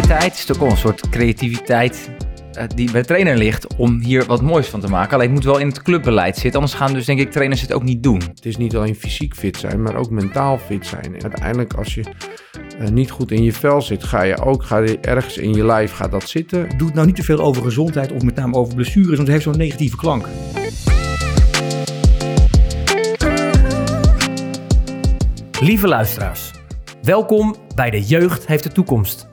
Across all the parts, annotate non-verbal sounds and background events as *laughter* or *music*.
fitheid is toch wel een soort creativiteit eh, die bij de trainer ligt om hier wat moois van te maken. Alleen het moet wel in het clubbeleid zitten, anders gaan dus denk ik trainers het ook niet doen. Het is niet alleen fysiek fit zijn, maar ook mentaal fit zijn. En uiteindelijk als je eh, niet goed in je vel zit, ga je ook ga je ergens in je lijf gaat dat zitten. Doe het nou niet te veel over gezondheid of met name over blessures, want het heeft zo'n negatieve klank. Lieve luisteraars, welkom bij De Jeugd heeft de toekomst.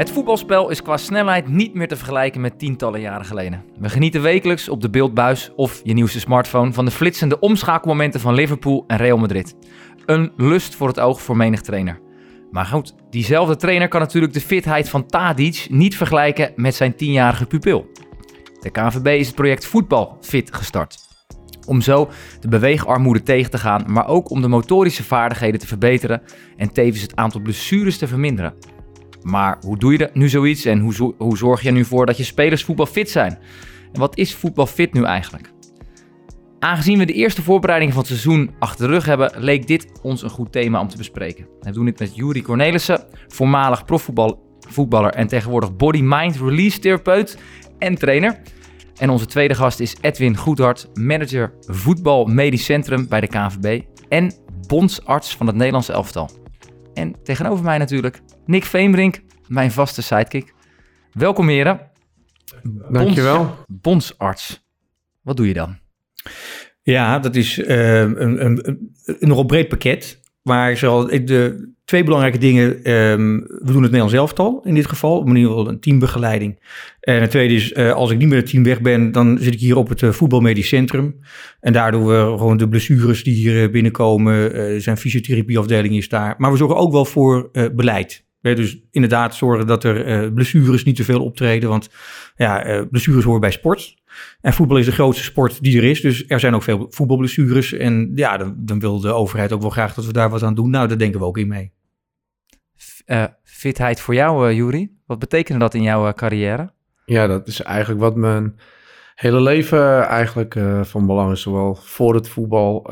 Het voetbalspel is qua snelheid niet meer te vergelijken met tientallen jaren geleden. We genieten wekelijks op de beeldbuis of je nieuwste smartphone van de flitsende omschakelmomenten van Liverpool en Real Madrid. Een lust voor het oog voor menig trainer. Maar goed, diezelfde trainer kan natuurlijk de fitheid van Tadic niet vergelijken met zijn tienjarige pupil. De KNVB is het project Voetbal Fit gestart. Om zo de beweegarmoede tegen te gaan, maar ook om de motorische vaardigheden te verbeteren en tevens het aantal blessures te verminderen. Maar hoe doe je nu zoiets en hoe, hoe zorg je er nu voor dat je spelers voetbalfit zijn? En wat is voetbalfit nu eigenlijk? Aangezien we de eerste voorbereidingen van het seizoen achter de rug hebben, leek dit ons een goed thema om te bespreken. We doen dit met Juri Cornelissen, voormalig profvoetballer en tegenwoordig body-mind release therapeut en trainer. En onze tweede gast is Edwin Goedhart, manager voetbal medisch centrum bij de KNVB en bondsarts van het Nederlandse elftal. En tegenover mij natuurlijk Nick Veembrink, mijn vaste sidekick. Welkom heren. Dankjewel. Bondsarts. Wat doe je dan? Ja, dat is eh, een, een, een, een nogal breed pakket. Maar zoal de twee belangrijke dingen. ehm, we doen het Nederlands elftal in dit geval. Op ieder geval een teambegeleiding. En het tweede is, eh, als ik niet meer het team weg ben, dan zit ik hier op het eh, voetbalmedisch centrum. En daar doen we gewoon de blessures die hier eh, binnenkomen. Eh, er zijn fysiotherapieafdeling is daar. Maar we zorgen ook wel voor eh, beleid. Hè, dus inderdaad zorgen dat er eh, blessures niet te veel optreden. Want ja, eh, blessures horen bij sport. En voetbal is de grootste sport die er is. Dus er zijn ook veel voetbalblessures. En ja, dan, dan wil de overheid ook wel graag dat we daar wat aan doen. Nou, daar denken we ook in mee. Eh, fitheid voor jou, eh Juri. Wat betekende dat in jouw eh, carrière? Ja, dat is eigenlijk wat mijn hele leven eigenlijk van belang is. Zowel voor het voetbal,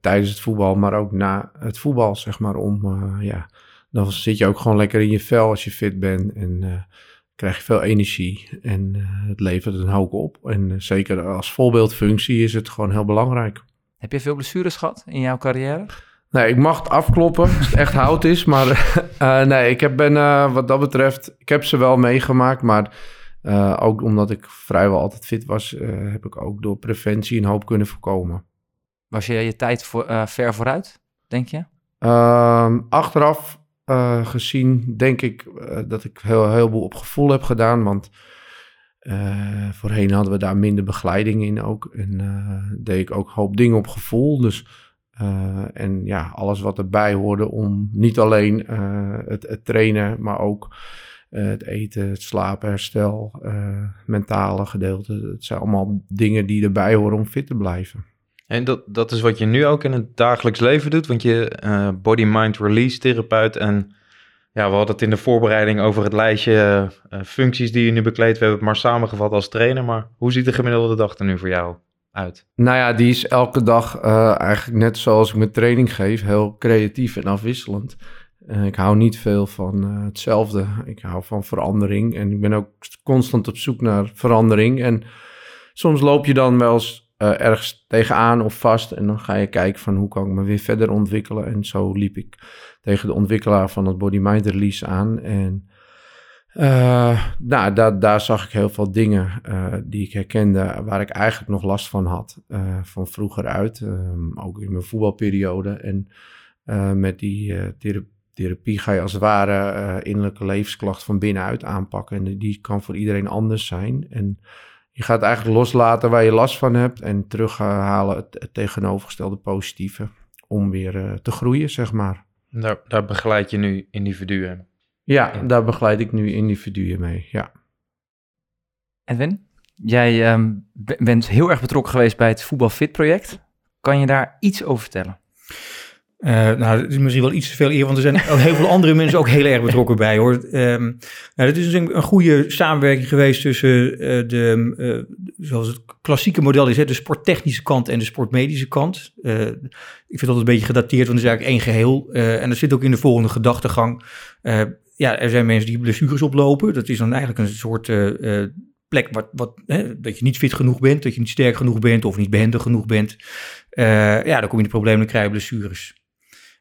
tijdens het voetbal, maar ook na het voetbal, zeg maar. Om, ja, dan zit je ook gewoon lekker in je vel als je fit bent. En krijg je veel energie. En het levert een hoop op. En zeker als voorbeeldfunctie is het gewoon heel belangrijk. Heb je veel blessures gehad in jouw carrière? Nee, ik mag het afkloppen als het echt hout is. Maar *laughs* eh, nee, ik heb, ben eh, wat dat betreft, ik heb ze wel meegemaakt. Maar eh, ook omdat ik vrijwel altijd fit was, heb ik ook door preventie een hoop kunnen voorkomen. Was je je tijd voor, ver vooruit, denk je? Ehm, achteraf gezien denk ik dat ik heel, heel veel op gevoel heb gedaan. Want voorheen hadden we daar minder begeleiding in ook. En deed ik ook een hoop dingen op gevoel. Dus, eh, en ja, alles wat erbij hoorde om niet alleen eh, het, trainen, maar ook eh, het eten, het slapen, herstel, eh, mentale gedeelte. Het zijn allemaal dingen die erbij horen om fit te blijven. En dat, dat is wat je nu ook in het dagelijks leven doet, want je eh, body-mind-release therapeut en ja, we hadden het in de voorbereiding over het lijstje functies die je nu bekleedt. We hebben het maar samengevat als trainer, maar hoe ziet de gemiddelde dag er nu voor jou uit? Nou ja, die is elke dag eh, eigenlijk net zoals ik mijn training geef, heel creatief en afwisselend. Eh, ik hou niet veel van eh, hetzelfde. Ik hou van verandering en ik ben ook constant op zoek naar verandering. En soms loop je dan wel eens ergens tegenaan of vast en dan ga je kijken van hoe kan ik me weer verder ontwikkelen. En zo liep ik tegen de ontwikkelaar van het Body Mind Release aan en... eh, nou, daar, daar zag ik heel veel dingen eh, die ik herkende waar ik eigenlijk nog last van had. eh, van vroeger uit, ehm, ook in mijn voetbalperiode. En met die eh, thera- therapie ga je als het ware innerlijke levensklacht van binnenuit aanpakken. En die kan voor iedereen anders zijn. En je gaat eigenlijk loslaten waar je last van hebt en terughalen het, tegenovergestelde positieve. Om weer te groeien, zeg maar. Daar, daar begeleid je nu individuen. Ja, daar begeleid ik nu individuen mee. Ja. Edwin? Jij ehm, be- bent heel erg betrokken geweest bij het Voetbal Fit project. Kan je daar iets over vertellen? Eh, nou, het is misschien wel iets te veel eer, want er zijn *laughs* heel veel andere mensen ook heel erg betrokken bij, hoor. Ehm nou, het is een, een goede samenwerking geweest tussen eh, de, eh, zoals het klassieke model is, hè, de sporttechnische kant en de sportmedische kant. Eh, ik vind dat een beetje gedateerd, want het is eigenlijk één geheel. Eh, en dat zit ook in de volgende gedachtegang. Ja, er zijn mensen die blessures oplopen. Dat is dan eigenlijk een soort eh, eh, plek wat, wat, hè, dat je niet fit genoeg bent, dat je niet sterk genoeg bent of niet behendig genoeg bent. Eh, ja, dan kom je in de problemen, dan krijg je blessures.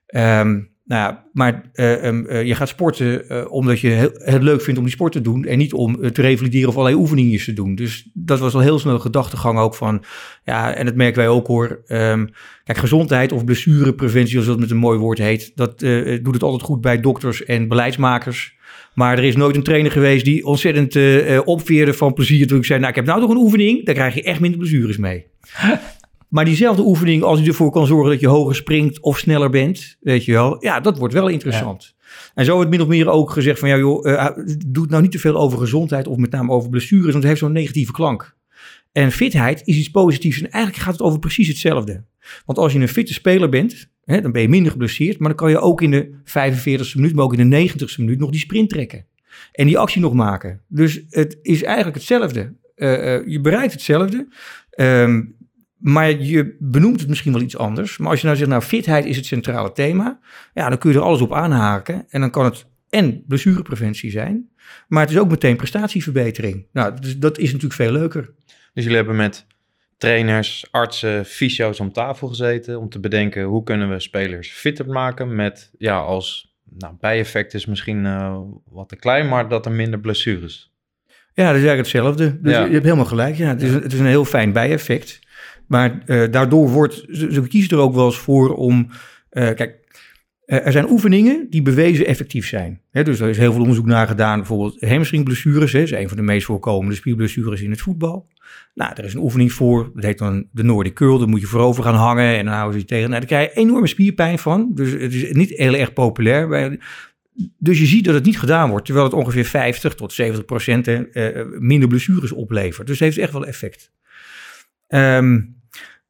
Ehm, nou ja, maar eh, ehm, eh, je gaat sporten eh, omdat je het leuk vindt om die sport te doen en niet om te revalideren of allerlei oefeningen te doen. Dus dat was al heel snel een gedachtegang ook van, ja, en dat merken wij ook hoor. Ehm, kijk, gezondheid of blessurepreventie, zoals dat met een mooi woord heet, dat doet het altijd goed bij dokters en beleidsmakers. Maar er is nooit een trainer geweest die ontzettend eh, opveerde van plezier toen ik zei, nou, ik heb nou toch een oefening, daar krijg je echt minder blessures mee. *laughs* Maar diezelfde oefening, als die ervoor kan zorgen dat je hoger springt of sneller bent, weet je wel, ja, dat wordt wel interessant. En zo wordt min of meer ook gezegd van, ja joh, eh, doe het nou niet te veel over gezondheid of met name over blessures, want het heeft zo'n negatieve klank. En fitheid is iets positiefs en eigenlijk gaat het over precies hetzelfde. Want als je een fitte speler bent, hè, dan ben je minder geblesseerd, maar dan kan je ook in de 45e minuut, maar ook in de 90e minuut nog die sprint trekken. En die actie nog maken. Dus het is eigenlijk hetzelfde. Eh, eh, je bereikt hetzelfde. Ehm, maar je benoemt het misschien wel iets anders. Maar als je nou zegt, nou, fitheid is het centrale thema. Ja, dan kun je er alles op aanhaken. En dan kan het en blessurepreventie zijn. Maar het is ook meteen prestatieverbetering. Nou, dat is natuurlijk veel leuker. Dus jullie hebben met trainers, artsen, fysio's om tafel gezeten om te bedenken hoe kunnen we spelers fitter maken met, ja, als nou, bijeffect is misschien eh, wat te klein, maar dat er minder blessures. Ja, dat is eigenlijk hetzelfde. Dus Ja. je hebt helemaal gelijk. Ja, het, is, het is een heel fijn bijeffect. Maar eh, daardoor wordt, ze, ze kiezen er ook wel eens voor om, eh, kijk, eh, er zijn oefeningen die bewezen effectief zijn. Dus er is heel veel onderzoek naar gedaan. Bijvoorbeeld hamstringblessures, hè, is een van de meest voorkomende spierblessures in het voetbal. Nou, er is een oefening voor, dat heet dan de Nordic Curl. Daar moet je voorover gaan hangen en dan houden ze je tegen. Nou, daar krijg je enorme spierpijn van. Dus het is niet heel erg populair. Dus je ziet dat het niet gedaan wordt, terwijl het ongeveer 50 tot 70 procent minder blessures oplevert. Dus het heeft echt wel effect. Ehm,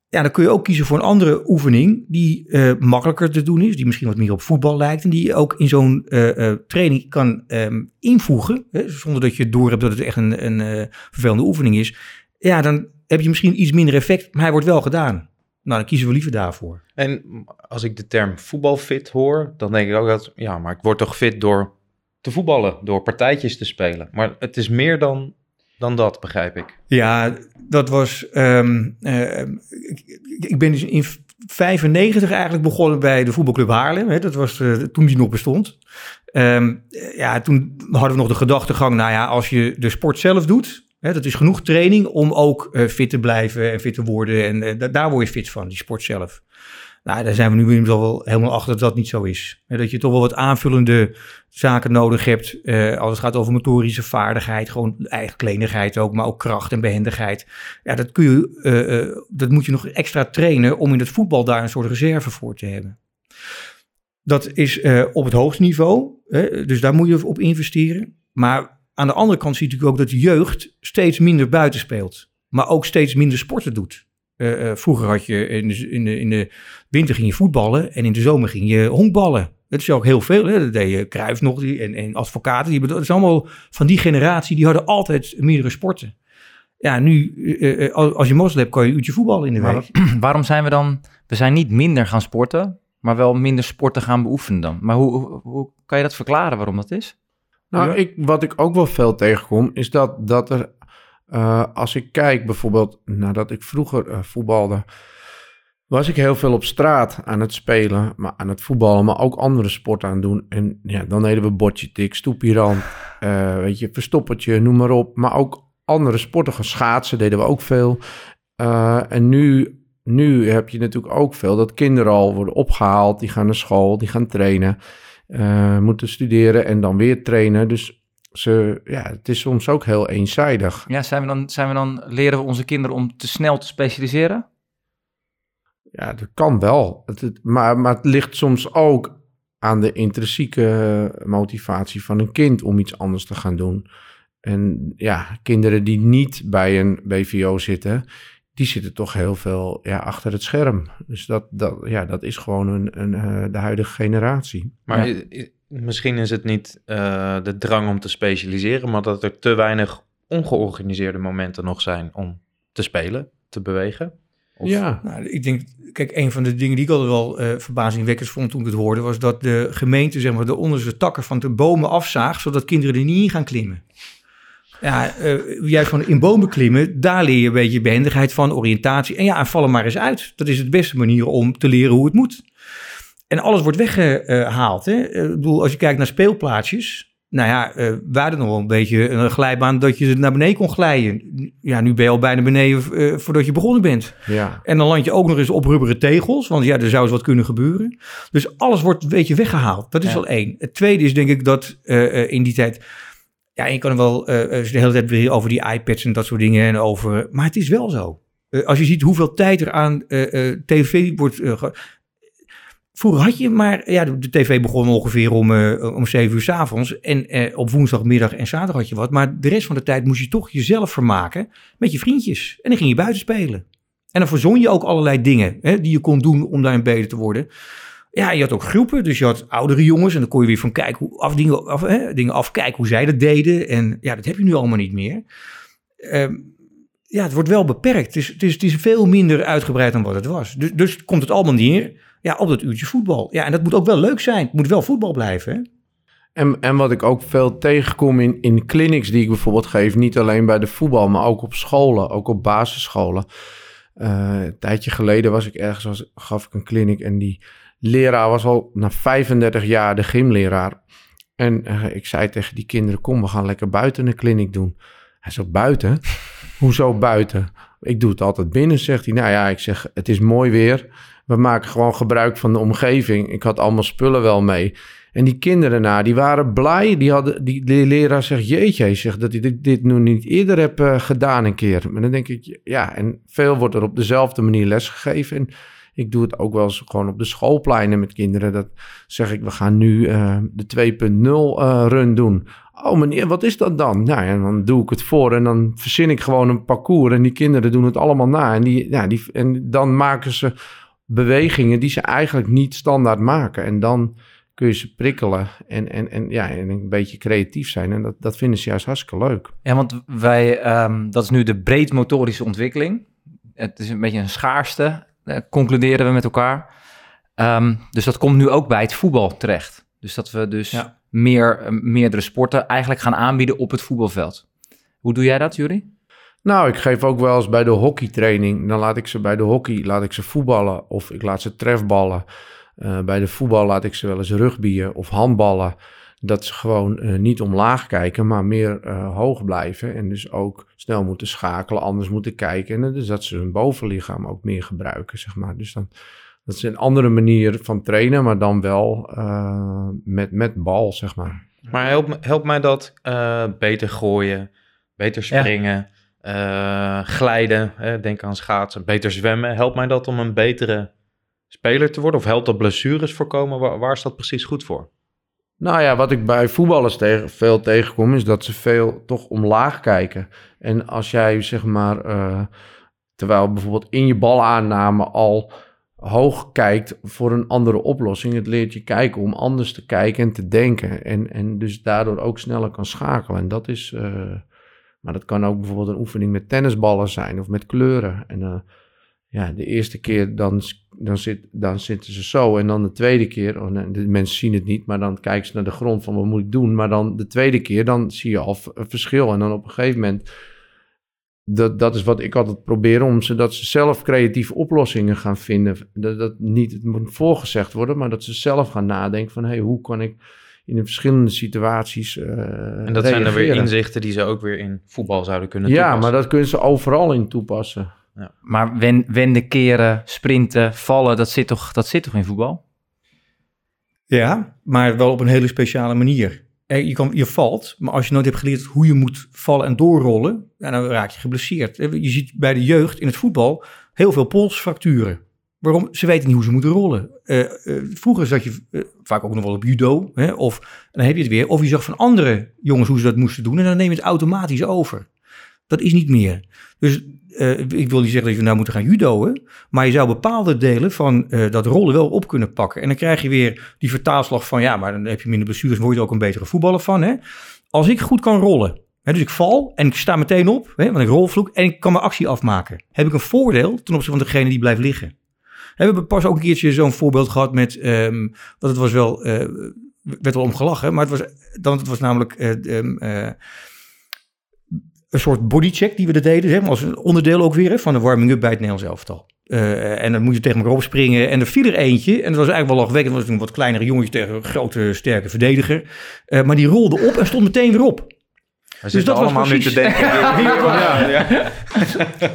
ja, dan kun je ook kiezen voor een andere oefening die eh, makkelijker te doen is, die misschien wat meer op voetbal lijkt en die je ook in zo'n eh, eh, training kan ehm, invoegen, hè, zonder dat je door hebt dat het echt een, een vervelende oefening is. Ja, dan heb je misschien iets minder effect, maar hij wordt wel gedaan. Nou, dan kiezen we liever daarvoor. En als ik de term voetbalfit hoor, dan denk ik ook dat, ja, maar ik word toch fit door te voetballen, door partijtjes te spelen. Maar het is meer dan, dan dat, begrijp ik. Ja, dat was. ehm, eh, ik, ik ben dus in 95 eigenlijk begonnen bij de voetbalclub Haarlem. Hè. Dat was eh, toen die nog bestond. Ehm, ja, toen hadden we nog de gedachtegang, nou ja, als je de sport zelf doet, dat is genoeg training om ook eh, fit te blijven en fit te worden. En eh, da- daar word je fit van, die sport zelf. Nou, daar zijn we nu inmiddels wel helemaal achter dat dat niet zo is. Dat je toch wel wat aanvullende zaken nodig hebt. eh, als het gaat over motorische vaardigheid, gewoon eigen lenigheid ook, maar ook kracht en behendigheid. Ja, dat, kun je, eh, eh, dat moet je nog extra trainen om in het voetbal daar een soort reserve voor te hebben. Dat is op het hoogste niveau, hè, dus daar moet je op investeren. Maar aan de andere kant zie je natuurlijk ook dat jeugd steeds minder buiten speelt, maar ook steeds minder sporten doet. Eh, eh, vroeger had je in de, in, de, in de winter ging je voetballen en in de zomer ging je honkballen. Dat is ook heel veel. Hè? Dat deed je nog die, en, en advocaten. Die, dat is allemaal van die generatie. Die hadden altijd meerdere sporten. Ja, nu eh, als je moslim hebt, kan je een uurtje voetballen in de Maar week. *clears throat* Waarom zijn we dan... We zijn niet minder gaan sporten, maar wel minder sporten gaan beoefenen dan. Maar hoe, hoe, hoe kan je dat verklaren waarom dat is? Nou, Ja. ik, wat ik ook wel veel tegenkom, is dat, dat er, eh, als ik kijk bijvoorbeeld, nadat ik vroeger eh, voetbalde, was ik heel veel op straat aan het spelen, maar aan het voetballen, maar ook andere sporten aan het doen. En ja, dan deden we botje tik, stoepierand, eh, weet je, verstoppertje, noem maar op. Maar ook andere sporten, gaan schaatsen deden we ook veel. En nu, nu heb je natuurlijk ook veel dat kinderen al worden opgehaald, die gaan naar school, die gaan trainen moeten studeren en dan weer trainen. Dus ze, ja, het is soms ook heel eenzijdig. Ja, zijn we dan, zijn we dan, leren we onze kinderen om te snel te specialiseren? Ja, dat kan wel. Het, het- maar, maar het ligt soms ook aan de intrinsieke motivatie van een kind om iets anders te gaan doen. En ja, kinderen die niet bij een BVO zitten, die zitten toch heel veel ja, achter het scherm. Dus dat, dat, ja, dat is gewoon een, een, eh, de huidige generatie. Maar Ja. Misschien is het niet eh, de drang om te specialiseren, maar dat er te weinig ongeorganiseerde momenten nog zijn om te spelen, te bewegen. Of- ja, Nou, ik denk, kijk, een van de dingen die ik altijd wel eh verbazingwekkend vond toen ik het hoorde, was dat de gemeente zeg maar, de onderste takken van de bomen afzaagt, zodat kinderen er niet in gaan klimmen. Ja, eh, juist van in bomen klimmen, daar leer je een beetje behendigheid van, oriëntatie. En ja, en val er maar eens uit. Dat is de beste manier om te leren hoe het moet. En alles wordt weggehaald. Hè? Eh, Ik bedoel, als je kijkt naar speelplaatsjes. Nou ja, eh we hadden nog wel een beetje een glijbaan dat je naar beneden kon glijden. Ja, nu ben je al bijna beneden eh, voordat je begonnen bent. ja. En dan land je ook nog eens op rubberen tegels, want ja, er zou eens wat kunnen gebeuren. Dus alles wordt een beetje weggehaald. Dat is Ja. wel één. Het tweede is denk ik dat eh, in die tijd... Ja, je kan er wel eh, de hele tijd weer over die iPads en dat soort dingen en over... Maar het is wel zo. Als je ziet hoeveel tijd er aan tv wordt... ge- Vroeger had je maar... Ja, de, tv begon ongeveer om, eh, om 7 uur 's avonds. En eh, op woensdagmiddag en zaterdag had je wat. Maar de rest van de tijd moest je toch jezelf vermaken met je vriendjes. En dan ging je buiten spelen. En dan verzon je ook allerlei dingen hè, die je kon doen om daarin beter te worden. Ja, je had ook groepen, dus je had oudere jongens en dan kon je weer van kijken hoe af, dingen, af, hè, dingen afkijken hoe zij dat deden. En ja, dat heb je nu allemaal niet meer. Ehm, ja, het wordt wel beperkt. Het is, het, is, het is veel minder uitgebreid dan wat het was. Dus, dus komt het allemaal neer ja, op dat uurtje voetbal. Ja, en dat moet ook wel leuk zijn. Het moet wel voetbal blijven. En, en wat ik ook veel tegenkom in, in clinics die ik bijvoorbeeld geef, niet alleen bij de voetbal, maar ook op scholen, ook op basisscholen. Eh, een tijdje geleden was ik ergens, was, gaf ik een clinic en die leraar was al na 35 jaar de gymleraar. En eh, ik zei tegen die kinderen, kom, we gaan lekker buiten een clinic doen. Hij zo, buiten? Hoezo buiten? Ik doe het altijd binnen, zegt hij. Nou ja, ik zeg, het is mooi weer. We maken gewoon gebruik van de omgeving. Ik had allemaal spullen wel mee. En die kinderen na, die waren blij. Die hadden, die, die leraar zegt, jeetje, hij zegt dat hij dit, dit nog niet eerder heb eh, gedaan een keer. Maar dan denk ik, ja, en veel wordt er op dezelfde manier lesgegeven. En ik doe het ook wel eens gewoon op de schoolpleinen met kinderen. Dat zeg ik, we gaan nu eh, de 2.0 eh, run doen. Oh meneer, wat is dat dan? Nou, en dan doe ik het voor en dan verzin ik gewoon een parcours. En die kinderen doen het allemaal na. En, die, ja, die, en dan maken ze bewegingen die ze eigenlijk niet standaard maken. En dan kun je ze prikkelen en, en, en, ja, en een beetje creatief zijn. En dat, dat vinden ze juist hartstikke leuk. Ja, want wij, ehm, dat is nu de breedmotorische ontwikkeling. Het is een beetje een schaarste, eh, concluderen we met elkaar. Ehm, dus dat komt nu ook bij het voetbal terecht. Dus dat we dus Ja. meer, eh, meerdere sporten eigenlijk gaan aanbieden op het voetbalveld. Hoe doe jij dat, Jury? Nou, ik geef ook wel eens bij de hockeytraining. Dan laat ik ze bij de hockey laat ik ze voetballen of ik laat ze trefballen. Eh, bij de voetbal laat ik ze wel eens rugbyen of handballen. Dat ze gewoon eh, niet omlaag kijken, maar meer eh, hoog blijven. En dus ook snel moeten schakelen, anders moeten kijken. En dus dat ze hun bovenlichaam ook meer gebruiken, zeg maar. Dus dan, dat is een andere manier van trainen, maar dan wel eh, met, met bal, zeg maar. Maar helpt help mij dat eh, beter gooien, beter Ja. Eh, glijden, hè, denk aan schaatsen, beter zwemmen. Helpt mij dat om een betere speler te worden? Of helpt dat blessures voorkomen? Waar, is dat precies goed voor? Nou ja, wat ik bij voetballers veel tegenkom, is dat ze veel toch omlaag kijken. En als jij zeg maar, eh, terwijl bijvoorbeeld in je balaanname al hoog kijkt voor een andere oplossing, het leert je kijken om anders te kijken en te denken. En, en dus daardoor ook sneller kan schakelen. En dat is, eh, maar dat kan ook bijvoorbeeld een oefening met tennisballen zijn of met kleuren. En eh, ja, de eerste keer dan, dan, zit, dan zitten ze zo. En dan de tweede keer, oh nee, de mensen zien het niet, maar dan kijken ze naar de grond van wat moet ik doen. Maar dan de tweede keer, dan zie je al een verschil. En dan op een gegeven moment, dat, dat is wat ik altijd probeer, om ze, dat ze zelf creatieve oplossingen gaan vinden. Dat, dat niet moet voorgezegd worden, maar dat ze zelf gaan nadenken van, hé, hey, hoe kan ik in de verschillende situaties eh En dat zijn dan weer inzichten die ze ook weer in voetbal zouden kunnen Ja, toepassen. maar dat kunnen ze overal in toepassen. Maar wen, wenden, keren, sprinten, vallen, dat zit, toch, dat zit toch in voetbal? Ja, maar wel op een hele speciale manier. Eh, Je, kan, je valt, maar als je nooit hebt geleerd hoe je moet vallen en doorrollen, ja, dan raak je geblesseerd. Eh, Je ziet bij de jeugd in het voetbal heel veel polsfracturen. Waarom? Ze weten niet hoe ze moeten rollen. Eh, eh, vroeger zat je eh, vaak ook nog wel op judo, hè, of dan heb je het weer. Of je zag van andere jongens hoe ze dat moesten doen en dan neem je het automatisch over. Dat is niet meer. Dus ik wil niet zeggen dat je nou moet gaan judoën, maar je zou bepaalde delen van dat rollen wel op kunnen pakken. En dan krijg je weer die vertaalslag van, ja, maar dan heb je minder blessures, word je er ook een betere voetballer van. Hè? Als ik goed kan rollen, dus ik val en ik sta meteen op, want ik rolvloek en ik kan mijn actie afmaken, heb ik een voordeel ten opzichte van degene die blijft liggen. We hebben pas ook een keertje zo'n voorbeeld gehad met, ehm, dat het was wel, eh, werd wel om gelachen, maar het was, dan, het was namelijk... eh, ehm, eh, een soort bodycheck die we er deden, zeg als onderdeel ook weer van de warming-up bij het Nederlands elftal. En dan moet je tegen elkaar opspringen. En er viel er eentje. En dat was eigenlijk wel lachwekkend. Dat was een wat kleinere jongetje tegen een grote, sterke verdediger. Maar die rolde op en stond meteen weer op. We zitten dat was allemaal nu te precies- denken. *laughs* ja, ja.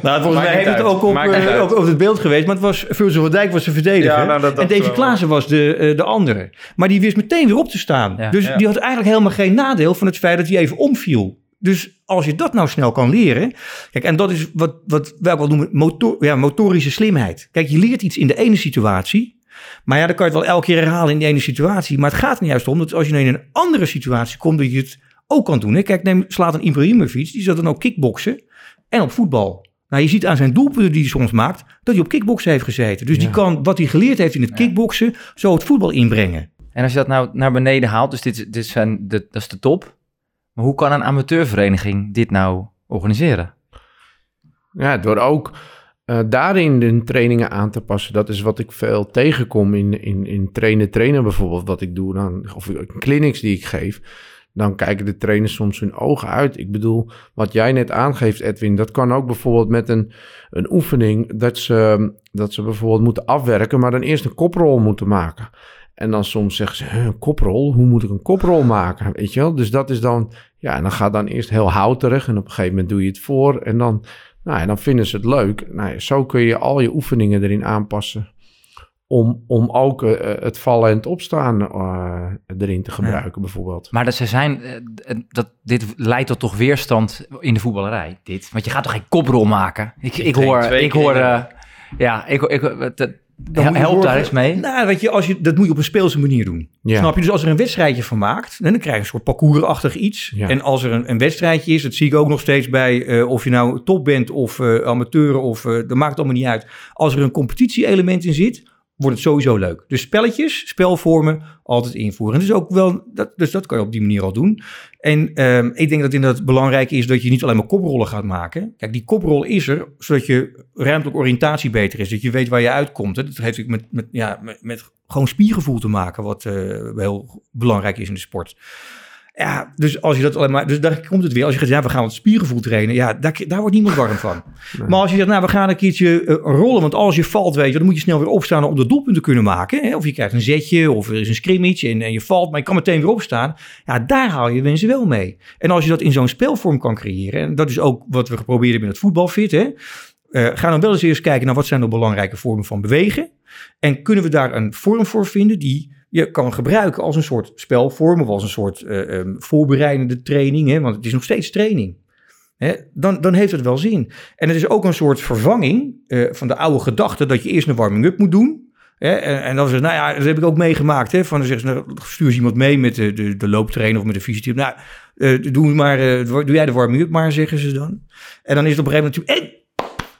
Nou, volgens mij heeft niet het ook op, niet eh, ook over het beeld geweest. Maar het was Virgil van Dijk was de verdediger. Ja, nou, dat- dat en Davy wel. Klaassen was de, eh, de andere. Maar die wist meteen weer op te staan. Ja. dus Ja. die had eigenlijk helemaal geen nadeel van het feit dat hij even omviel. Dus als je dat nou snel kan leren. Kijk, en dat is wat, wat wij ook wel noemen motor, ja, motorische slimheid. Kijk, je leert iets in de ene situatie. Maar ja, dan kan je het wel elke keer herhalen in die ene situatie. Maar het gaat er juist om dat als je nou in een andere situatie komt, dat je het ook kan doen. Hè? Kijk, neem slaat een Ibrahimovic, die zat dan ook kickboksen en op voetbal. Nou, je ziet aan zijn doelpunten die hij soms maakt, dat hij op kickboksen heeft gezeten. Dus die kan wat hij geleerd heeft in het Ja. kickboksen, zo het voetbal inbrengen. En als je dat nou naar beneden haalt, dus dit, dit zijn de, dat is de top. Maar hoe kan een amateurvereniging dit nou organiseren? Ja, door ook eh, daarin de trainingen aan te passen. Dat is wat ik veel tegenkom in, in, in trainen-trainen bijvoorbeeld. Wat ik doe dan, of clinics die ik geef. Dan kijken de trainers soms hun ogen uit. Ik bedoel, wat jij net aangeeft, Edwin, dat kan ook bijvoorbeeld met een, een oefening dat ze, dat ze bijvoorbeeld moeten afwerken, maar dan eerst een koprol moeten maken. En dan soms zeggen ze, "Huh, een koprol? Hoe moet ik een koprol maken? Weet je wel? Dus dat is dan, ja, en dan gaat dan eerst heel houterig en op een gegeven moment doe je het voor en dan, nou ja, dan vinden ze het leuk. Nou zo kun je al je oefeningen erin aanpassen om, om ook eh, het vallen en het opstaan eh, erin te gebruiken bijvoorbeeld. Maar dat ze zijn, eh, dat, dit leidt tot toch weerstand in de voetballerij, dit. Want je gaat toch geen koprol maken? Ik, ik hoor, ik hoor, eh, ja, ik, ik, help daar eens mee. Nou, weet je, als je, dat moet je op een speelse manier doen. Ja. Snap je? Dus als er een wedstrijdje van maakt, dan krijg je een soort parcoursachtig iets. Ja. En als er een, een wedstrijdje is, dat zie ik ook nog steeds bij eh, of je nou top bent of eh, amateur of, eh, dat maakt allemaal niet uit. Als er een competitie-element in zit, wordt het sowieso leuk. Dus spelletjes, spelvormen, altijd invoeren. Dus ook wel, dat, dus dat kan je op die manier al doen. En ehm, ik denk dat inderdaad belangrijk is dat je niet alleen maar koprollen gaat maken. Kijk, die koprol is er, zodat je ruimtelijke oriëntatie beter is. Dat je weet waar je uitkomt. Hè. Dat heeft met, met, ja, met, gewoon spiergevoel te maken, wat eh, heel belangrijk is in de sport. Ja, dus als je dat alleen maar, dus daar komt het weer. Als je gaat, ja, we gaan wat spiergevoel trainen, ja, daar, daar wordt niemand warm van. *laughs* Nee. Maar als je zegt, nou, we gaan een keertje eh, rollen, want als je valt, weet je, dan moet je snel weer opstaan om de doelpunt te kunnen maken. Hè? Of je krijgt een zetje, of er is een scrimmage en, en je valt, maar je kan meteen weer opstaan. Ja, daar haal je mensen wel mee. En als je dat in zo'n speelvorm kan creëren, en dat is ook wat we geprobeerd hebben in het voetbalfit, hè. Eh, ga dan wel eens eerst kijken naar wat zijn de belangrijke vormen van bewegen. En kunnen we daar een vorm voor vinden die je kan gebruiken als een soort spelvorm of als een soort eh, ehm, voorbereidende training, hè, want het is nog steeds training. Dan, dan heeft het wel zin. En het is ook een soort vervanging eh, van de oude gedachte dat je eerst een warming-up moet doen. En, en dan zeggen ze, nou ja, dat heb ik ook meegemaakt. Hè, van dan zeggen ze, nou, stuur eens iemand mee met de, de, de looptrainer of met de fysiotherapeut. Nou, eh, doe, maar, doe jij de warming-up maar, zeggen ze dan. En dan is het op een gegeven moment natuurlijk,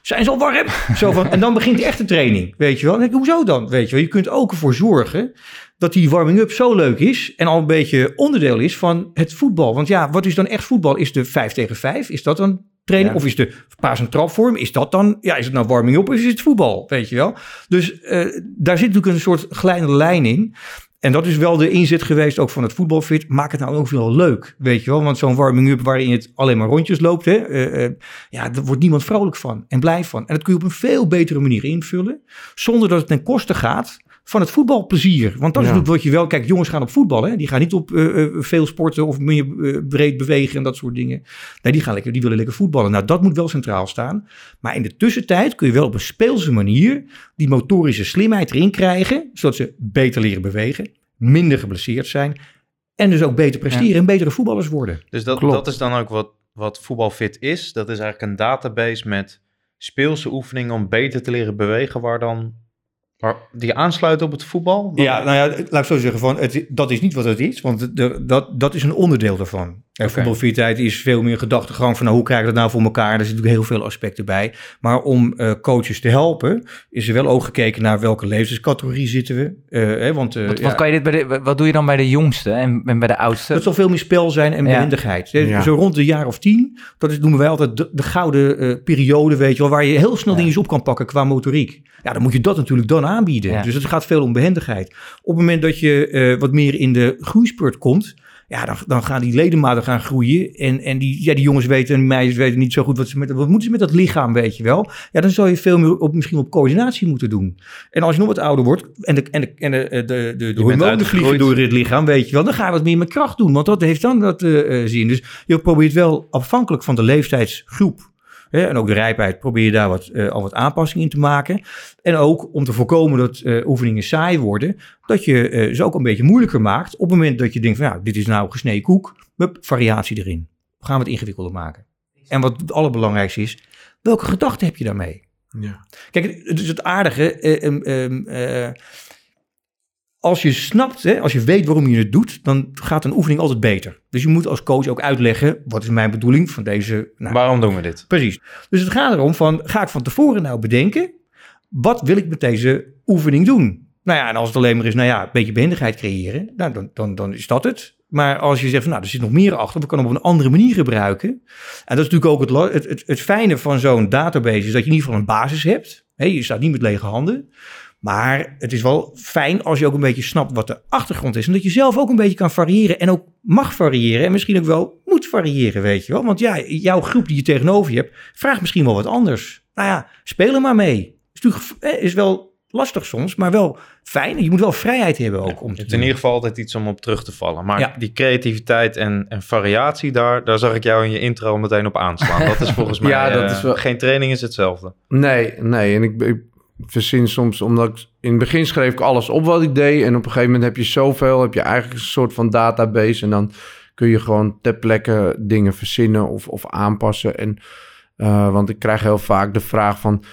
zijn ze al warm? Zo van, en dan begint de echte training, weet je wel. Hoezo dan? Weet je wel, je kunt ook ervoor zorgen dat die warming-up zo leuk is en al een beetje onderdeel is van het voetbal. Want ja, wat is dan echt voetbal? Is de 5 tegen 5? Is dat dan training? Ja. Of is de paas- en trapvorm? Is dat dan, ja, is het nou warming-up of is het voetbal? Weet je wel? Dus eh, daar zit natuurlijk een soort glijdende lijn in. En dat is wel de inzet geweest ook van het voetbalfit. Maak het nou ook veel leuk, weet je wel. Want zo'n warming-up waarin het alleen maar rondjes loopt... Hè, eh, eh, ja, daar wordt niemand vrolijk van en blij van. En dat kun je op een veel betere manier invullen... zonder dat het ten koste gaat van het voetbalplezier. Want dat is Ja. wat je wel... Kijk, jongens gaan op voetballen. Hè? Die gaan niet op eh, eh, veel sporten of meer eh, breed bewegen en dat soort dingen. Nee, die, gaan lekker, die willen lekker voetballen. Nou, dat moet wel centraal staan. Maar in de tussentijd kun je wel op een speelse manier... die motorische slimheid erin krijgen... zodat ze beter leren bewegen, minder geblesseerd zijn... en dus ook beter presteren en betere voetballers worden. Dus dat, Klopt. dat is dan ook wat, wat voetbalfit is. Dat is eigenlijk een database met speelse oefeningen om beter te leren bewegen, waar dan Maar die aansluiten op het voetbal? Ja, nou ja, laat ik zo zeggen, van, het, dat is niet wat het is, want de- dat, dat is een onderdeel daarvan. En voetbalfiteit is veel meer gedachtegang van nou, hoe krijg ik dat nou voor elkaar? Er zitten natuurlijk heel veel aspecten bij. Maar om eh, coaches te helpen, is er wel ook gekeken naar welke leeftijdscategorie zitten we. Eh, hè, want, eh, Wat, ja, wat, kan je dit bij de, wat doe je dan bij de jongste en, en bij de oudste? dat zal veel meer spel zijn en behendigheid. Ja. Zo rond de jaar of tien, dat is, noemen wij altijd de, de gouden eh, periode, weet je wel, waar je heel snel Ja. dingen op kan pakken qua motoriek. Ja, dan moet je dat natuurlijk dan aanbieden. Ja. Dus het gaat veel om behendigheid. Op het moment dat je eh, wat meer in de groeispurt komt, ja, dan, dan gaan die ledematen gaan groeien. En, en die, ja, die jongens weten en die meisjes weten niet zo goed wat ze met, wat moeten ze met dat lichaam, weet je wel. Ja, dan zou je veel meer op, misschien op coördinatie moeten doen. En als je nog wat ouder wordt en de, en de, en de, de, de, de, hormonen vliegen door het lichaam, weet je wel, dan ga je wat meer met kracht doen. Want dat heeft dan dat eh, eh, zin. Dus je probeert wel afhankelijk van de leeftijdsgroep hè, en ook de rijpheid, probeer je daar wat, eh, al wat aanpassingen in te maken. En ook om te voorkomen dat eh, oefeningen saai worden, dat je eh, ze ook een beetje moeilijker maakt. Op het moment dat je denkt van ja, dit is nou gesneden koek, hup, variatie erin. We gaan het ingewikkelder maken. En wat het allerbelangrijkste is, welke gedachten heb je daarmee? Ja. Kijk, is het aardige. eh, ehm, ehm, eh, als je snapt, hè, als je weet waarom je het doet, dan gaat een oefening altijd beter. Dus je moet als coach ook uitleggen, wat is mijn bedoeling van deze... Nou, Waarom doen we dit? Precies. Dus het gaat erom van, ga ik van tevoren nou bedenken, wat wil ik met deze oefening doen? Nou ja, en als het alleen maar is, nou ja, een beetje behendigheid creëren, nou, dan, dan, dan is dat het. Maar als je zegt, van, nou, er zit nog meer achter, we kunnen hem op een andere manier gebruiken. En dat is natuurlijk ook het, het, het, het fijne van zo'n database, is dat je in ieder geval een basis hebt. Je staat niet met lege handen. Maar het is wel fijn als je ook een beetje snapt wat de achtergrond is. En dat je zelf ook een beetje kan variëren en ook mag variëren. En misschien ook wel moet variëren, weet je wel. Want ja, jouw groep die je tegenover je hebt, vraagt misschien wel wat anders. Nou ja, speel er maar mee. Is, natuurlijk, eh, is wel lastig soms, maar wel fijn. Je moet wel vrijheid hebben ook om Je te in ieder geval altijd iets om op terug te vallen. Maar Ja. die creativiteit en, en variatie daar, daar zag ik jou in je intro meteen op aanslaan. Dat is volgens *laughs* mij, Ja, dat eh, is wel- geen training is hetzelfde. Nee, nee. En ik, ik verzin soms, omdat ik in het begin schreef ik alles op wat ik deed. En op een gegeven moment heb je zoveel, heb je eigenlijk een soort van database. En dan kun je gewoon ter plekke dingen verzinnen of, of aanpassen. En, eh, want ik krijg heel vaak de vraag van,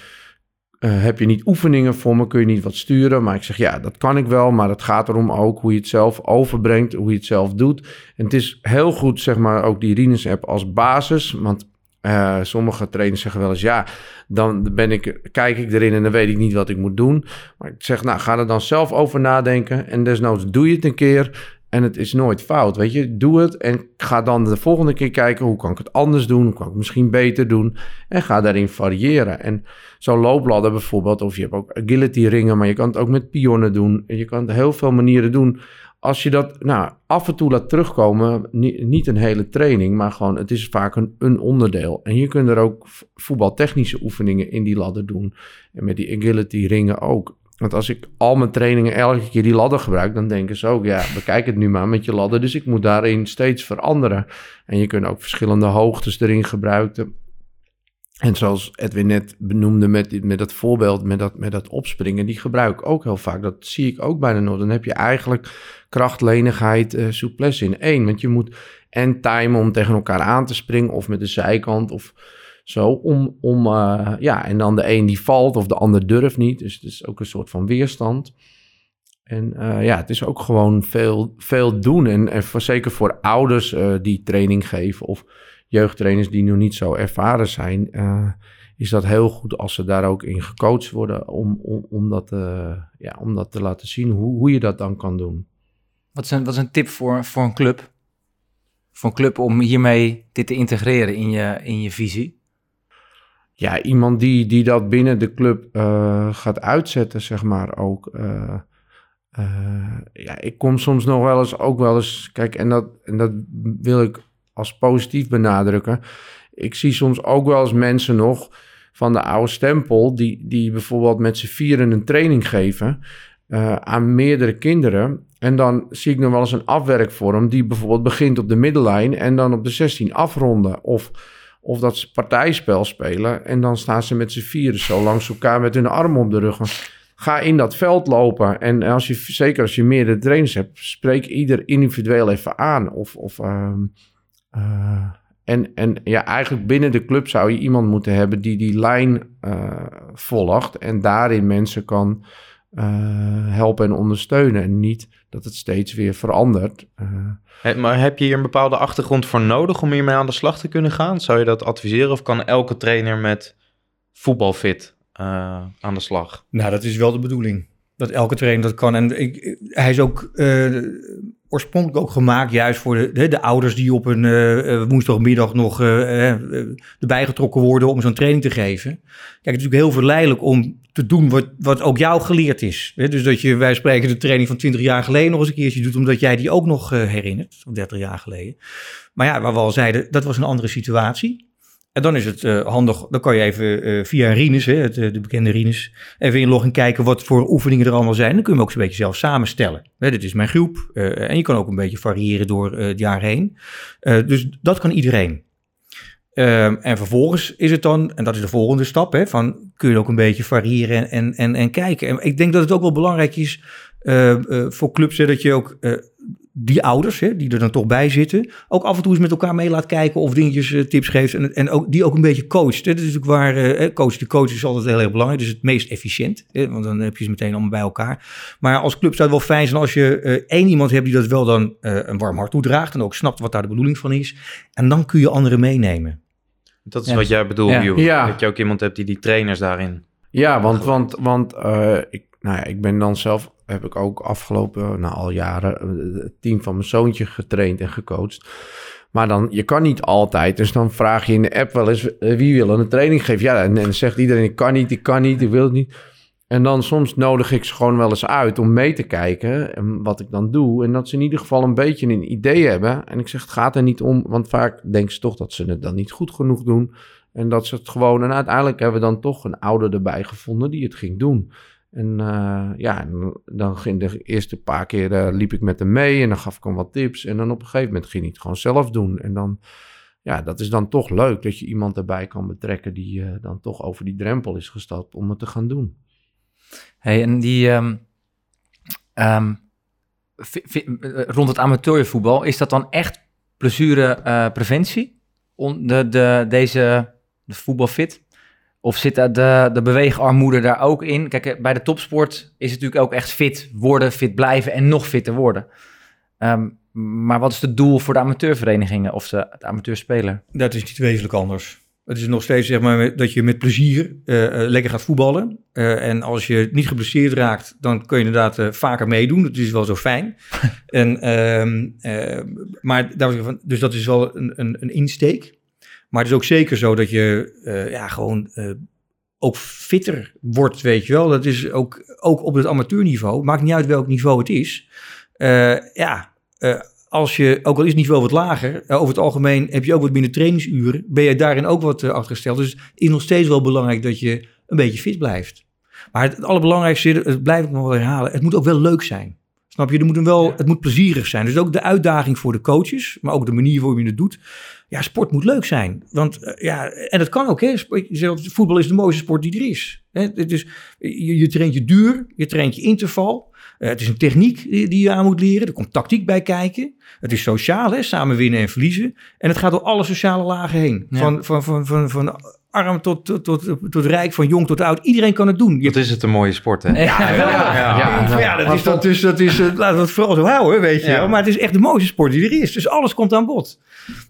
eh, heb je niet oefeningen voor me? Kun je niet wat sturen? Maar ik zeg, ja, dat kan ik wel. Maar het gaat erom ook hoe je het zelf overbrengt, hoe je het zelf doet. En het is heel goed, zeg maar, ook die Rinus app als basis. Want eh, sommige trainers zeggen wel eens, ja, dan ben ik, kijk ik erin en dan weet ik niet wat ik moet doen. Maar ik zeg, nou, ga er dan zelf over nadenken. En desnoods doe je het een keer. En het is nooit fout, weet je. Doe het en ga dan de volgende keer kijken... hoe kan ik het anders doen? Hoe kan ik het misschien beter doen? En ga daarin variëren. En zo'n loopladder bijvoorbeeld... of je hebt ook agility ringen... maar je kan het ook met pionnen doen. En je kan het heel veel manieren doen. Als je dat nou, af en toe laat terugkomen... Niet, een hele training, maar gewoon... het is vaak een, een onderdeel. En je kunt er ook voetbaltechnische oefeningen in die ladder doen. En met die agility ringen ook. Want als ik al mijn trainingen elke keer die ladder gebruik, dan denken ze ook, ja, bekijk het nu maar met je ladder. Dus ik moet daarin steeds veranderen. En je kunt ook verschillende hoogtes erin gebruiken. En zoals Edwin net benoemde met, met dat voorbeeld, met dat, met dat opspringen, die gebruik ik ook heel vaak. Dat zie ik ook bijna nooit. Dan heb je eigenlijk kracht, lenigheid, eh souplesse in één. Want je moet en timen om tegen elkaar aan te springen, of met de zijkant, of zo. Om, om eh, ja, en dan de een die valt, of de ander durft niet. Dus het is ook een soort van weerstand. En eh, ja, het is ook gewoon veel, veel doen. En, en zeker voor ouders die training geven of jeugdtrainers die nog niet zo ervaren zijn, eh, is dat heel goed als ze daar ook in gecoacht worden om, om, om, dat, eh, ja, om dat te laten zien hoe, hoe je dat dan kan doen. Wat is een, wat is een tip voor, voor een club? Voor een club om hiermee dit te integreren in je, in je visie? Ja, iemand die, die dat binnen de club eh, gaat uitzetten, zeg maar ook. ja, ik kom soms nog wel eens, ook wel eens, kijk, en dat, en dat wil ik als positief benadrukken. Ik zie soms ook wel eens mensen nog van de oude stempel, die, die bijvoorbeeld met z'n vieren een training geven eh, aan meerdere kinderen. En dan zie ik nog wel eens een afwerkvorm die bijvoorbeeld begint op de middellijn en dan op de 16 afronden. Of, of dat ze partijspel spelen en dan staan ze met z'n vieren zo langs elkaar met hun armen op de rug. Ga in dat veld lopen. En als je, zeker als je meerdere trainers hebt, spreek ieder individueel even aan. Of, of, ehm, eh, en, en ja, eigenlijk binnen de club zou je iemand moeten hebben die die lijn eh, volgt. En daarin mensen kan eh, helpen en ondersteunen. En niet dat het steeds weer verandert. Eh, Maar heb je hier een bepaalde achtergrond voor nodig om hiermee aan de slag te kunnen gaan? Zou je dat adviseren of kan elke trainer met voetbalfit eh, aan de slag? Nou, dat is wel de bedoeling. Dat elke trainer dat kan. En ik, hij is ook eh, oorspronkelijk ook gemaakt juist voor de, de, de ouders die op een eh, eh, woensdagmiddag nog eh, erbij getrokken worden om zo'n training te geven. Kijk, het is natuurlijk heel verleidelijk om te doen wat, wat ook jou geleerd is. Hè? Dus dat je, wij spreken, de training van 20 jaar geleden nog eens een keertje doet, omdat jij die ook nog herinnert, of 30 jaar geleden. Maar ja, waar we al zeiden, dat was een andere situatie. En dan is het eh, handig, dan kan je even eh, via Rinus, hè, het, eh, de bekende Rinus, even inloggen en kijken wat voor oefeningen er allemaal zijn. Dan kun je hem ook zo'n beetje zelf samenstellen. Hè, dit is mijn groep. en je kan ook een beetje variëren door het jaar heen. Dus dat kan iedereen. Ehm, en vervolgens is het dan, en dat is de volgende stap, hè, van kun je ook een beetje variëren en, en, en, en kijken. En ik denk dat het ook wel belangrijk is voor clubs, hè, dat je ook die ouders, hè, die er dan toch bij zitten, ook af en toe eens met elkaar mee laat kijken of dingetjes, eh, tips geeft en, en ook, die ook een beetje coacht. Hè. Dat is natuurlijk waar, eh, coach, de coach is altijd heel erg belangrijk, dus het meest efficiënt, hè, want dan heb je ze meteen allemaal bij elkaar. Maar als club zou het wel fijn zijn als je eh, één iemand hebt die dat wel dan eh, een warm hart toedraagt en ook snapt wat daar de bedoeling van is. En dan kun je anderen meenemen. Dat is Ja. wat jij bedoelt, Ja. Dat je ook iemand hebt die die trainers daarin... Ja, want, want, want eh, ik, nou ja, ik ben dan zelf, heb ik ook afgelopen, nou al jaren, eh, het team van mijn zoontje getraind en gecoacht. Maar dan, je kan niet altijd, dus dan vraag je in de app wel eens, eh, wie wil een training geven? Ja, en, dan zegt iedereen, ik kan niet, ik kan niet, ik wil het niet. En dan soms nodig ik ze gewoon wel eens uit om mee te kijken en wat ik dan doe. En dat ze in ieder geval een beetje een idee hebben. En ik zeg, het gaat er niet om, want vaak denken ze toch dat ze het dan niet goed genoeg doen. En dat ze het gewoon... En uiteindelijk hebben we dan toch een ouder erbij gevonden die het ging doen. En eh, ja, dan ging de eerste paar keer eh, liep ik met hem mee en dan gaf ik hem wat tips. En dan op een gegeven moment ging hij het gewoon zelf doen. En dan, ja, dat is dan toch leuk dat je iemand erbij kan betrekken die eh, dan toch over die drempel is gestapt om het te gaan doen. Hey, en die ehm, ehm, eh, rond het amateurvoetbal, is dat dan echt blessurepreventie? On de, de, deze de voetbalfit? Of zit de, de beweegarmoede daar ook in? Kijk, eh, bij de topsport is het natuurlijk ook echt fit worden, fit blijven en nog fitter worden. Ehm, maar wat is het doel voor de amateurverenigingen of de, de amateurspeler? Dat is niet wezenlijk anders. Het is nog steeds zeg maar dat je met plezier eh, eh, lekker gaat voetballen. En als je niet geblesseerd raakt, dan kun je inderdaad vaker meedoen. Dat is wel zo fijn. *laughs* en, ehm, eh, maar daar was ik van, dus dat is wel een, een, een insteek. Maar het is ook zeker zo dat je eh, ja, gewoon eh, ook fitter wordt, weet je wel. Dat is ook, ook op het amateurniveau. Maakt niet uit welk niveau het is. Eh, ja, als je, ook al is het niveau wat lager, over het algemeen heb je ook wat minder trainingsuren, ben je daarin ook wat achtergesteld. Dus het is nog steeds wel belangrijk dat je een beetje fit blijft. Maar het, het allerbelangrijkste, het blijf ik nog wel herhalen, het moet ook wel leuk zijn. Snap je? Er moet hem wel, het moet plezierig zijn. Dus ook de uitdaging voor de coaches, maar ook de manier waarop je het doet. Ja, sport moet leuk zijn. Want uh, ja, en dat kan ook. Hè? Voetbal is de mooiste sport die er is. Hè? Het is je, je traint je duur, je traint je interval. Uh, het is een techniek die, die, je aan moet leren. Er komt tactiek bij kijken. Het is sociaal, hè? samen winnen en verliezen. En het gaat door alle sociale lagen heen. Ja. Van, van, van, van, van arm tot, tot, tot, tot rijk, van jong tot oud. Iedereen kan het doen. Je... Dat is het een mooie sport, hè? Ja, ja, ja, ja, ja dat is dat dus, dat is, uh, laten we het vooral zo houden, weet je wel. Maar het is echt de mooiste sport die er is. Dus alles komt aan bod.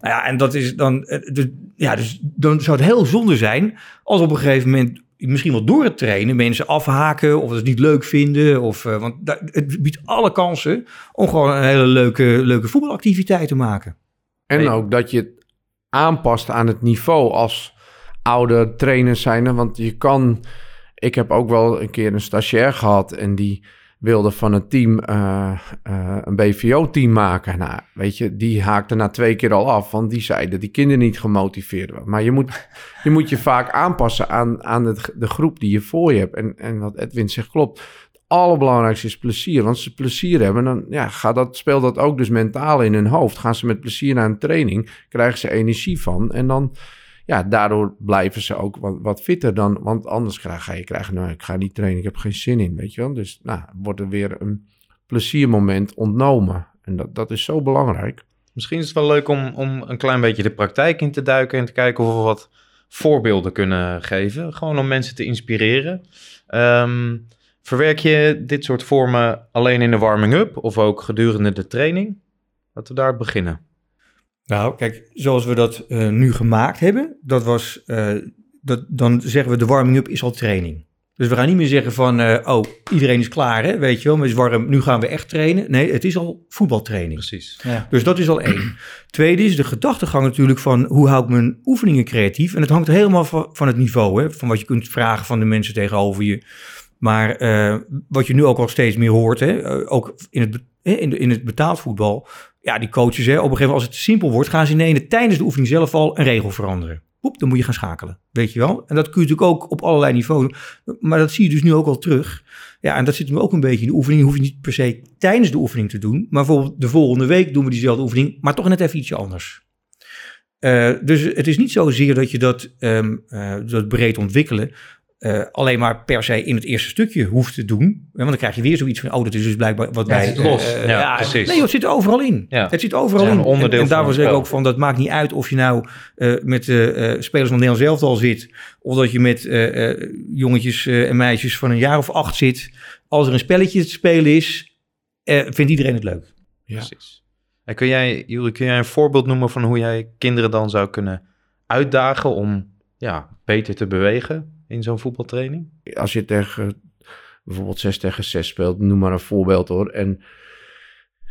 Nou ja, en dat is dan, dus, ja, dus dan zou het heel zonde zijn als op een gegeven moment misschien wel door het trainen mensen afhaken of het niet leuk vinden. Of, uh, want dat, het biedt alle kansen om gewoon een hele leuke, leuke voetbalactiviteit te maken. En nee. ook dat je het aanpast aan het niveau als oude trainers zijn. Want je kan... Ik heb ook wel een keer een stagiair gehad en die wilde van het team uh, uh, een BVO-team maken. Nou, weet je, die haakte na twee keer al af, want die zei dat die kinderen niet gemotiveerd waren. Maar je moet je, moet je vaak aanpassen aan, aan het, de groep die je voor je hebt. En, en wat Edwin zegt klopt. Het allerbelangrijkste is plezier. Want als ze plezier hebben, dan ja, gaat dat, speelt dat ook dus mentaal in hun hoofd. Gaan ze met plezier naar een training, krijgen ze energie van. En dan, ja, daardoor blijven ze ook wat, wat fitter dan. Want anders ga je krijgen, nou, ik ga niet trainen, ik heb geen zin in, weet je wel. Dus, nou, wordt er weer een pleziermoment ontnomen. En dat, dat is zo belangrijk. Misschien is het wel leuk om, om een klein beetje de praktijk in te duiken en te kijken of we wat voorbeelden kunnen geven. Gewoon om mensen te inspireren. Um, Verwerk je dit soort vormen alleen in de warming-up of ook gedurende de training? Laten we daar beginnen. Nou, kijk, zoals we dat uh, nu gemaakt hebben, dat was, uh, dat, dan zeggen we de warming-up is al training. Dus we gaan niet meer zeggen van, uh, oh, iedereen is klaar, hè, weet je wel, maar is warm, nu gaan we echt trainen. Nee, het is al voetbaltraining. Precies. Ja. Dus dat is al één. Tweede is de gedachtegang natuurlijk van, hoe hou ik mijn oefeningen creatief? En het hangt helemaal van, van het niveau, hè, van wat je kunt vragen van de mensen tegenover je. Maar uh, wat je nu ook al steeds meer hoort, hè, ook in het, in, de, in het betaald voetbal, ja, die coaches, hè, op een gegeven moment als het simpel wordt, gaan ze ineens tijdens de oefening zelf al een regel veranderen. Oep, dan moet je gaan schakelen, weet je wel. En dat kun je natuurlijk ook op allerlei niveaus, maar dat zie je dus nu ook al terug. Ja, en dat zit nu ook een beetje in de oefening. Hoef je niet per se tijdens de oefening te doen, maar bijvoorbeeld de volgende week doen we diezelfde oefening, maar toch net even ietsje anders. Uh, dus het is niet zozeer dat je dat, um, uh, dat breed ontwikkelen, uh, alleen maar per se in het eerste stukje hoeft te doen. Want dan krijg je weer zoiets van, oh, dat is dus blijkbaar wat ja, wij... Het zit los. Uh, ja, ja, precies. Nee, het zit er overal in. Ja. Het zit overal Ja, in. een onderdeel en, en daarvoor zeg ik ook van, dat maakt niet uit of je nou uh, met uh, spelers van Nederland zelf al zit, of dat je met uh, jongetjes en meisjes van een jaar of acht zit. Als er een spelletje te spelen is, vindt iedereen het leuk. Ja. Precies. En kun jij, Juri, kun jij een voorbeeld noemen van hoe jij kinderen dan zou kunnen uitdagen om ja, beter te bewegen in zo'n voetbaltraining? Als je tegen bijvoorbeeld 6 tegen 6 speelt, noem maar een voorbeeld hoor. En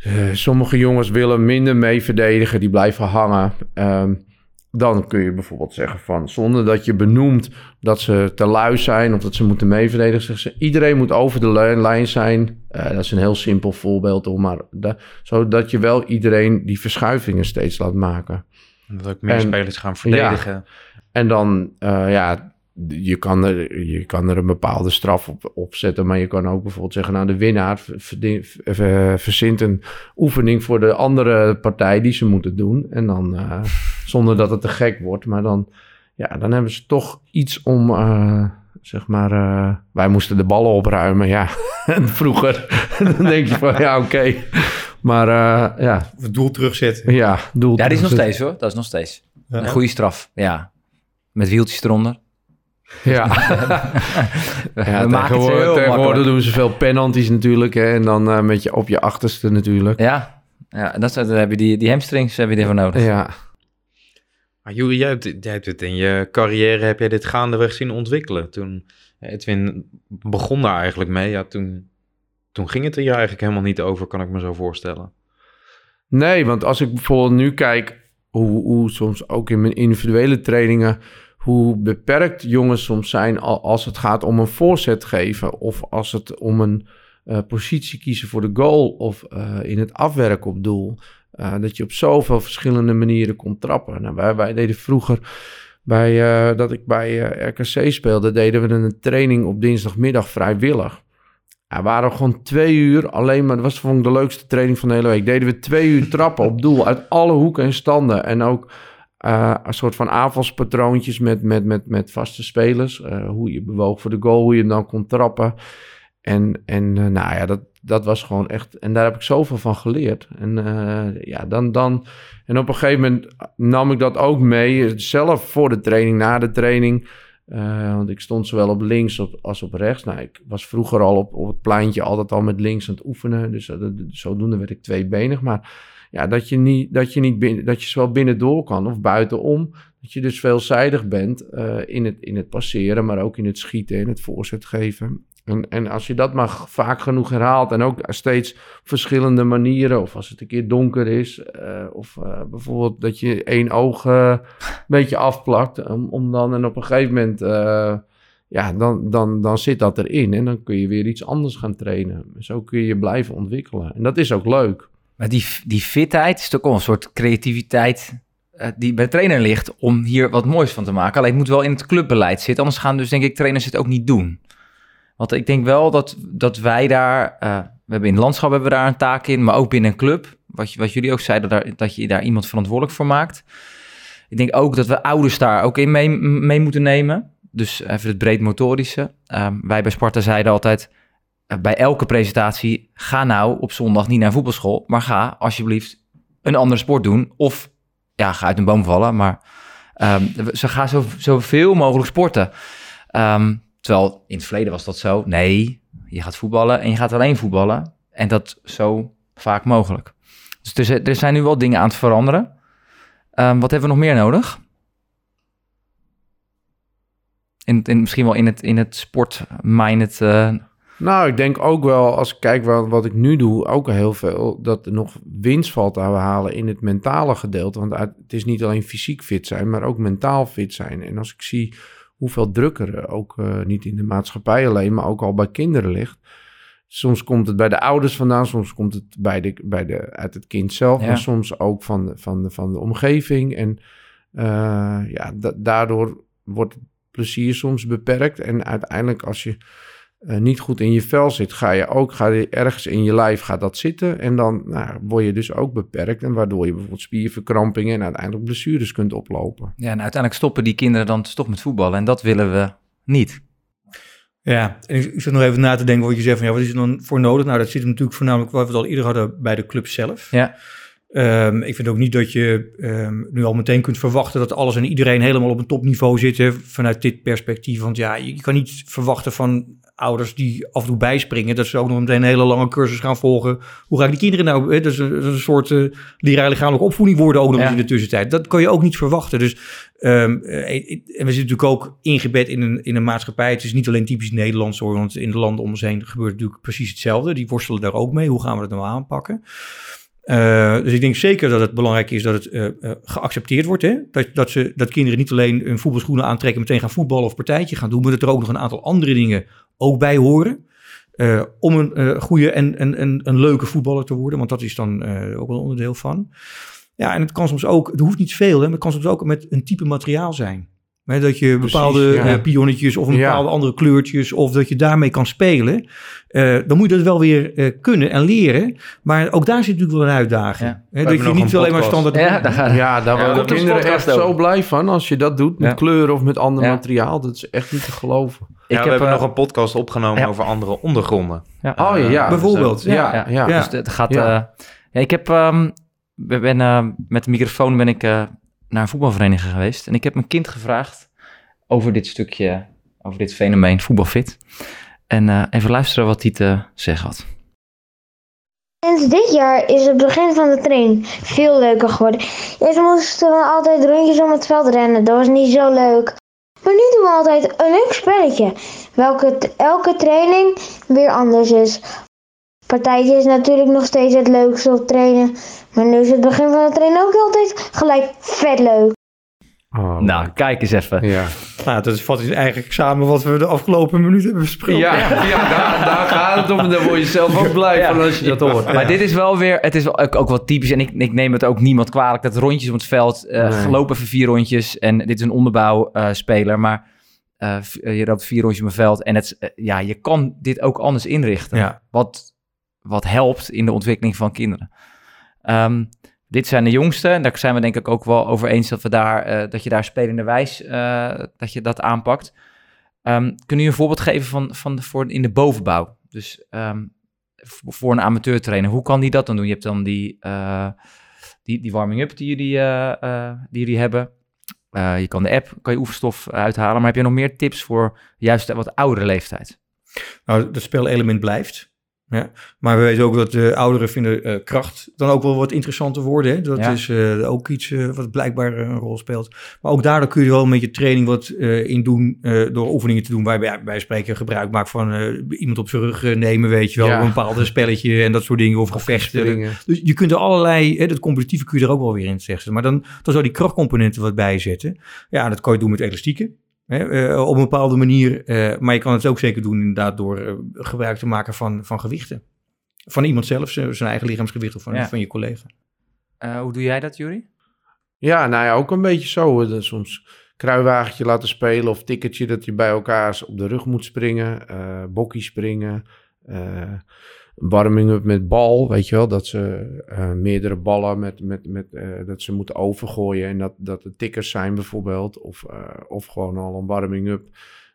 uh, sommige jongens willen minder mee verdedigen, die blijven hangen. Um, dan kun je bijvoorbeeld zeggen van, zonder dat je benoemt dat ze te lui zijn of dat ze moeten meeverdedigen, zeggen ze, iedereen moet over de lijn zijn. Uh, dat is een heel simpel voorbeeld, hoor, maar de, zodat je wel iedereen die verschuivingen steeds laat maken. En dat ook meer en, spelers gaan verdedigen. Ja, en dan, uh, ja, je kan, er, je kan er een bepaalde straf op, op zetten, maar je kan ook bijvoorbeeld zeggen, nou de winnaar verzint een oefening voor de andere partij die ze moeten doen. En dan, uh, *laughs* zonder dat het te gek wordt, maar dan, ja, dan hebben ze toch iets om, uh, zeg maar, uh, wij moesten de ballen opruimen, ja, *laughs* vroeger. *laughs* dan denk je van, ja, oké. Okay. Maar ja. Het doel terugzetten. Ja, doel Ja, die is nog steeds hoor, dat is nog steeds. Ja. Een goede straf, ja. Met wieltjes eronder. Ja, *laughs* ja tegenwoordig, tegenwoordig doen ze veel penalties natuurlijk. Hè, en dan uh, met je op je achterste natuurlijk. Ja, ja dat, dat heb je die, die hamstrings heb je ervoor nodig. Ja. Maar Juri, jij hebt, jij hebt het in je carrière, heb jij dit gaandeweg zien ontwikkelen? Toen Edwin begon daar eigenlijk mee, ja, toen, toen ging het er hier eigenlijk helemaal niet over, kan ik me zo voorstellen. Nee, want als ik bijvoorbeeld nu kijk hoe, hoe soms ook in mijn individuele trainingen hoe beperkt jongens soms zijn als het gaat om een voorzet geven of als het om een uh, positie kiezen voor de goal of uh, in het afwerken op doel. Uh, dat je op zoveel verschillende manieren kon trappen. Nou, wij, deden vroeger, bij, dat ik bij RKC speelde, deden we een training op dinsdagmiddag vrijwillig. Er waren gewoon twee uur alleen maar, dat was vond ik de leukste training van de hele week. Deden we twee uur trappen op doel uit alle hoeken en standen en ook uh, een soort van aanvalspatroontjes met, met, met, met vaste spelers. Uh, hoe je bewoog voor de goal, hoe je hem dan kon trappen. En, en uh, nou ja, dat, dat was gewoon echt... En daar heb ik zoveel van geleerd. En ja, dan, dan... En op een gegeven moment nam ik dat ook mee. Zelf voor de training, na de training. want ik stond zowel op links als op rechts. Nou, ik was vroeger al op, op het pleintje altijd al met links aan het oefenen. Dus zodoende werd ik tweebenig. Maar ja, dat je niet, dat je niet binnen, dat je zowel binnendoor kan of buitenom. Dat je dus veelzijdig bent uh, in, het, in het passeren, maar ook in het schieten en het voorzet geven. En, en als je dat maar vaak genoeg herhaalt en ook steeds verschillende manieren, of als het een keer donker is, uh, of uh, bijvoorbeeld dat je één oog een beetje afplakt, om, om dan en op een gegeven moment ja, dan, dan, dan zit dat erin en dan kun je weer iets anders gaan trainen. Zo kun je je blijven ontwikkelen. En dat is ook leuk. Die, die fitheid is toch een soort creativiteit uh, die bij de trainer ligt om hier wat moois van te maken. Alleen het moet wel in het clubbeleid zitten, anders gaan dus denk ik trainers het ook niet doen. Want ik denk wel dat, dat wij daar, uh, we hebben in het landschap hebben we daar een taak in, maar ook binnen een club, wat, wat jullie ook zeiden, dat, dat je daar iemand verantwoordelijk voor maakt. Ik denk ook dat we ouders daar ook in mee, moeten nemen. Dus even het breed motorische. Um, wij bij Sparta zeiden altijd, bij elke presentatie, ga nou op zondag niet naar voetbalschool, maar ga alsjeblieft een andere sport doen. Of ja, ga uit een boom vallen, maar um, ze gaan zo, zoveel mogelijk sporten. Um, terwijl in het verleden was dat zo. Nee, je gaat voetballen en je gaat alleen voetballen. En dat zo vaak mogelijk. Dus er, er zijn nu wel dingen aan het veranderen. Ehm, wat hebben we nog meer nodig? In, in, misschien wel in het, in het sport-minded... Nou, ik denk ook wel, als ik kijk wat, wat ik nu doe, ook heel veel... dat er nog winst valt te halen in het mentale gedeelte. Want het is niet alleen fysiek fit zijn, maar ook mentaal fit zijn. En als ik zie hoeveel drukker er ook uh, niet in de maatschappij alleen... maar ook al bij kinderen ligt... Soms komt het bij de ouders vandaan, soms komt het bij de, bij de, uit het kind zelf, maar soms ook van de, van de, van de omgeving. En uh, ja, daardoor wordt het plezier soms beperkt. En uiteindelijk, als je uh, niet goed in je vel zit, ga je ook ga je ergens in je lijf gaat dat zitten. En dan nou, word je dus ook beperkt. En waardoor je bijvoorbeeld spierverkrampingen en uiteindelijk blessures kunt oplopen. Ja, en uiteindelijk stoppen die kinderen dan toch met voetballen. En dat willen we niet. Ja, en ik, zit nog even na te denken wat je zegt van ja, wat is er dan voor nodig? Nou, dat zit natuurlijk voornamelijk wat we al eerder hadden bij de club zelf. Ja. Um, ik vind ook niet dat je um, nu al meteen kunt verwachten dat alles en iedereen helemaal op een topniveau zitten vanuit dit perspectief. Want ja, je kan niet verwachten van ouders die af en toe bijspringen, dat ze ook nog meteen een hele lange cursus gaan volgen. Hoe ga ik die kinderen nou, hè, dat, is een, is een soort uh, lerare lichamelijke opvoeding worden ook nog in de tussentijd. Dat kan je ook niet verwachten. Dus, um, en we zitten natuurlijk ook ingebed in een, in een maatschappij. Het is niet alleen typisch Nederlands hoor, want in de landen om ons heen gebeurt natuurlijk precies hetzelfde. Die worstelen daar ook mee. Hoe gaan we dat nou aanpakken? Uh, dus ik denk zeker dat het belangrijk is dat het uh, uh, geaccepteerd wordt. Hè? Dat, dat, ze, dat kinderen niet alleen hun voetbalschoenen aantrekken, meteen gaan voetballen of partijtje gaan doen, maar dat er ook nog een aantal andere dingen ook bij horen. om een goede en, en, en een leuke voetballer te worden, want dat is dan ook wel een onderdeel van. Ja, en het kan soms ook, het hoeft niet veel, hè, maar het kan soms ook met een type materiaal zijn dat je bepaalde ja. uh, pionnetjes of een bepaalde andere kleurtjes, of dat je daarmee kan spelen. Uh, dan moet je dat wel weer uh, kunnen en leren. Maar ook daar zit natuurlijk wel een uitdaging. Ja. dat je niet alleen maar standaard... Ja, daar, ja, daar worden de kinderen echt zo blij van als je dat doet. Met kleuren of met ander materiaal. Dat is echt niet te geloven. Ja, Ik we heb, hebben nog een podcast opgenomen over andere ondergronden. Oh ja, bijvoorbeeld. Ja, ja, Dus het gaat... ja, ik heb... Um, ben, met de microfoon ben ik naar een voetbalvereniging geweest. En ik heb mijn kind gevraagd over dit stukje, over dit fenomeen voetbalfit. En uh, even luisteren wat hij te zeggen had. Sinds dit jaar is het begin van de training veel leuker geworden. Eerst moesten we altijd rondjes om het veld rennen. Dat was niet zo leuk. Maar nu doen we altijd een leuk spelletje. Welke elke training weer anders is. Partijtje is natuurlijk nog steeds het leukste op trainen. Maar nu is het begin van de training ook altijd gelijk vet leuk. Oh, nou, kijk eens even. Ja. Nou, dat vat eigenlijk samen wat we de afgelopen minuten hebben besproken. Ja, ja. daar, daar, gaat het om. En daar word je zelf ook blij van als je dat hoort. Maar dit is wel weer, het is ook, ook wel typisch. En ik, ik neem het ook niemand kwalijk. Dat rondjes om het veld, uh, nee. gelopen even vier rondjes. En dit is een onderbouwspeler. Uh, maar uh, je loopt vier rondjes om het veld. En het, ja, je kan dit ook anders inrichten. Wat, wat helpt in de ontwikkeling van kinderen. Um, dit zijn de jongste. En daar zijn we denk ik ook wel over eens dat, we daar, uh, dat je daar spelende wijs uh, dat je dat aanpakt. Um, kun je een voorbeeld geven van, van voor in de bovenbouw? Dus um, voor een amateurtrainer, hoe kan die dat dan doen? Je hebt dan die, uh, die, die warming-up die jullie, die jullie hebben. je kan de app, kan je oefenstof uithalen. Maar heb je nog meer tips voor juist wat oudere leeftijd? Nou, het spelelement blijft. Ja, maar we weten ook dat de ouderen vinden uh, kracht dan ook wel wat interessanter worden. Hè? Dat ja. is uh, ook iets uh, wat blijkbaar een rol speelt. Maar ook daardoor kun je wel met je training wat in doen door oefeningen te doen waarbij bij spreken gebruik maakt van iemand op zijn rug nemen, weet je wel, ja. een bepaald spelletje en dat soort dingen of gevechten. Dus je kunt er allerlei, hè, dat competitieve kun je er ook wel weer in zeggen. Maar dan, dan zou die krachtcomponenten wat bijzetten. Ja, dat kan je doen met elastieken. Hè, uh, op een bepaalde manier. Uh, maar je kan het ook zeker doen inderdaad door uh, gebruik te maken van, van gewichten. Van iemand zelf, zijn eigen lichaamsgewicht of van, ja. van je collega. hoe doe jij dat, Jury? Ja, nou ja, ook een beetje zo. soms kruiwagentje laten spelen of ticketje dat je bij elkaar op de rug moet springen. bokkie springen warming-up met bal, weet je wel, dat ze uh, meerdere ballen met, met, met uh, dat ze moeten overgooien en dat, dat er tikkers zijn bijvoorbeeld, of, uh, of gewoon al een warming-up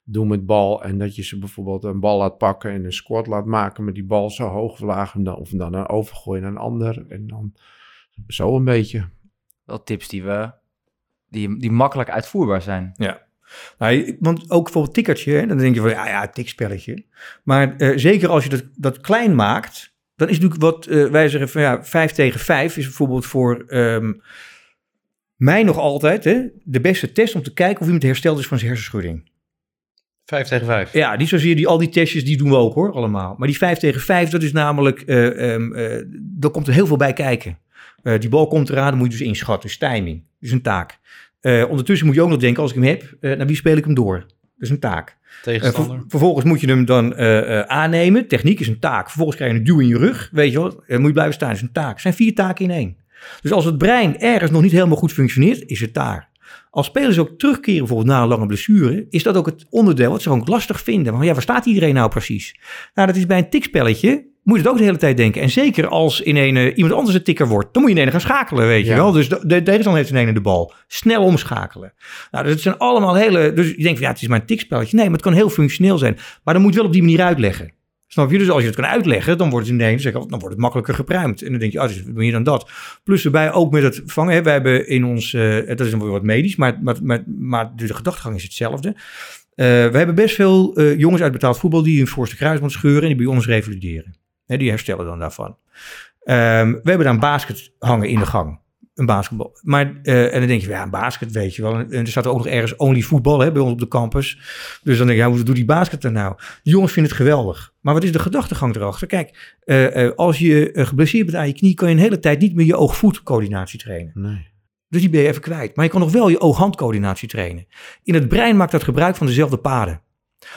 doen met bal en dat je ze bijvoorbeeld een bal laat pakken en een squat laat maken met die bal zo hoog of laag en dan, of dan een overgooien naar een ander en dan zo een beetje. Wel tips die we, die, die makkelijk uitvoerbaar zijn. Ja. Nou, je- want ook bijvoorbeeld tikkertje, hè, dan denk je van ja, ja, tikspelletje. Maar eh, zeker als je dat, dat klein maakt, dan is natuurlijk wat eh, wij zeggen van ja, 5 tegen 5 is bijvoorbeeld voor ehm, mij nog altijd hè, de beste test om te kijken of iemand hersteld is van zijn hersenschudding. Vijf tegen vijf. Ja, niet zozeer die, al die testjes, die doen we ook hoor, allemaal. Maar die 5 tegen 5, dat is namelijk, eh, daar komt er heel veel bij kijken. Die bal komt eraan, dan moet je dus inschatten. Dus timing, is een taak. Eh, ondertussen moet je ook nog denken, als ik hem heb, eh, naar wie speel ik hem door? Dat is een taak. Eh, Tegenstander. ver- vervolgens moet je hem dan aannemen. Techniek is een taak. Vervolgens krijg je een duw in je rug. Weet je wel, moet je blijven staan. is een taak. Het zijn vier taken in één. Dus als het brein ergens nog niet helemaal goed functioneert, is het daar. Als spelers ook terugkeren bijvoorbeeld na een lange blessure, is dat ook het onderdeel wat ze ook lastig vinden. Want ja, waar staat iedereen nou precies? Nou, dat is bij een tikspelletje, moet je het ook de hele tijd denken. En zeker als in een, eh, iemand anders een tikker wordt, dan moet je in een gaan schakelen, weet je wel. Dus de, de tegenstander heeft in een de bal. Snel omschakelen. Nou, dus het zijn allemaal hele... Dus je denkt van ja, het is maar een tikspelletje. Nee, maar het kan heel functioneel zijn. Maar dan moet je wel op die manier uitleggen. Snap je? Dus als je het kan uitleggen, dan wordt het ineens, zeg, dan wordt het makkelijker gepruimd. En dan denk je, oh, wat meer dan dat. Plus erbij ook met het vangen. Hè, wij hebben in ons, eh, dat is dan weer wat medisch, maar, maar, maar, maar de gedachtegang is hetzelfde. Eh, we hebben best veel jongens uit betaald voetbal die hun voorste kruisband scheuren en die bij ons revalideren. Hè, die herstellen dan daarvan. Ehm, we hebben daar een basket hangen in de gang. Een basketbal. Maar, eh, en dan denk je, ja, een basket weet je wel. En er staat ook nog ergens only voetbal hè, bij ons op de campus. Dus dan denk je, ja, hoe doet die basket er nou? Die jongens vinden het geweldig. Maar wat is de gedachtegang erachter? Kijk, eh, eh, als je geblesseerd bent aan je knie, kan je een hele tijd niet meer je oog-voet coördinatie trainen. Nee. Dus die ben je even kwijt. Maar je kan nog wel je oog-handcoördinatie trainen. In het brein maakt dat gebruik van dezelfde paden.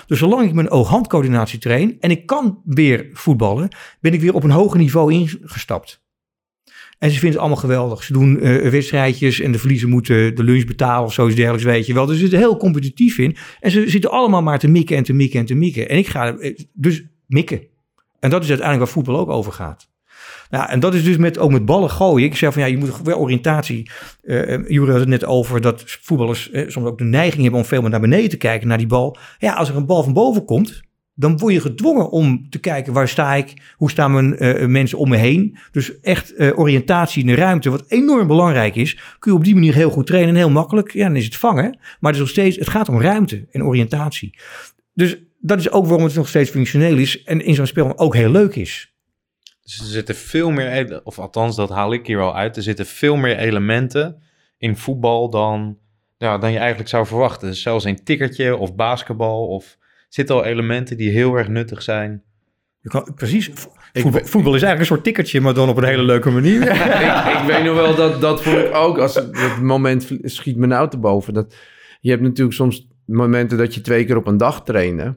Dus zolang ik mijn oog-handcoördinatie train en ik kan weer voetballen, ben ik weer op een hoger niveau ingestapt. En ze vinden het allemaal geweldig. Ze doen eh, wedstrijdjes en de verliezer moeten de lunch betalen of zoiets dergelijks, weet je wel. Dus ze zitten heel competitief in. En ze zitten allemaal maar te mikken en te mikken en te mikken. En ik ga eh, dus mikken. En dat is uiteindelijk waar voetbal ook over gaat. Nou, en dat is dus met, ook met ballen gooien. Ik zeg van ja, je moet wel oriëntatie. Jure had het net over dat voetballers eh, soms ook de neiging hebben om veel meer naar beneden te kijken, naar die bal. Ja, als er een bal van boven komt, dan word je gedwongen om te kijken waar sta ik, hoe staan mijn mensen om me heen. Dus echt oriëntatie in de ruimte, wat enorm belangrijk is, kun je op die manier heel goed trainen en heel makkelijk. Ja, dan is het vangen, maar het, is nog steeds, het gaat om ruimte en oriëntatie. Dus dat is ook waarom het nog steeds functioneel is en in zo'n spel ook heel leuk is. Dus er zitten veel meer, of althans dat haal ik hier wel uit, er zitten veel meer elementen in voetbal dan, ja, dan je eigenlijk zou verwachten. Dus zelfs een tikkertje of basketbal of zitten al elementen die heel erg nuttig zijn. Je kan, precies. Voetbal, voetbal is eigenlijk een soort tikkertje, maar dan op een hele leuke manier. *laughs* ik, ik weet nog wel dat dat vond ik ook. Als het moment schiet me nou te boven. Dat, je hebt natuurlijk soms momenten dat je twee keer op een dag trainde.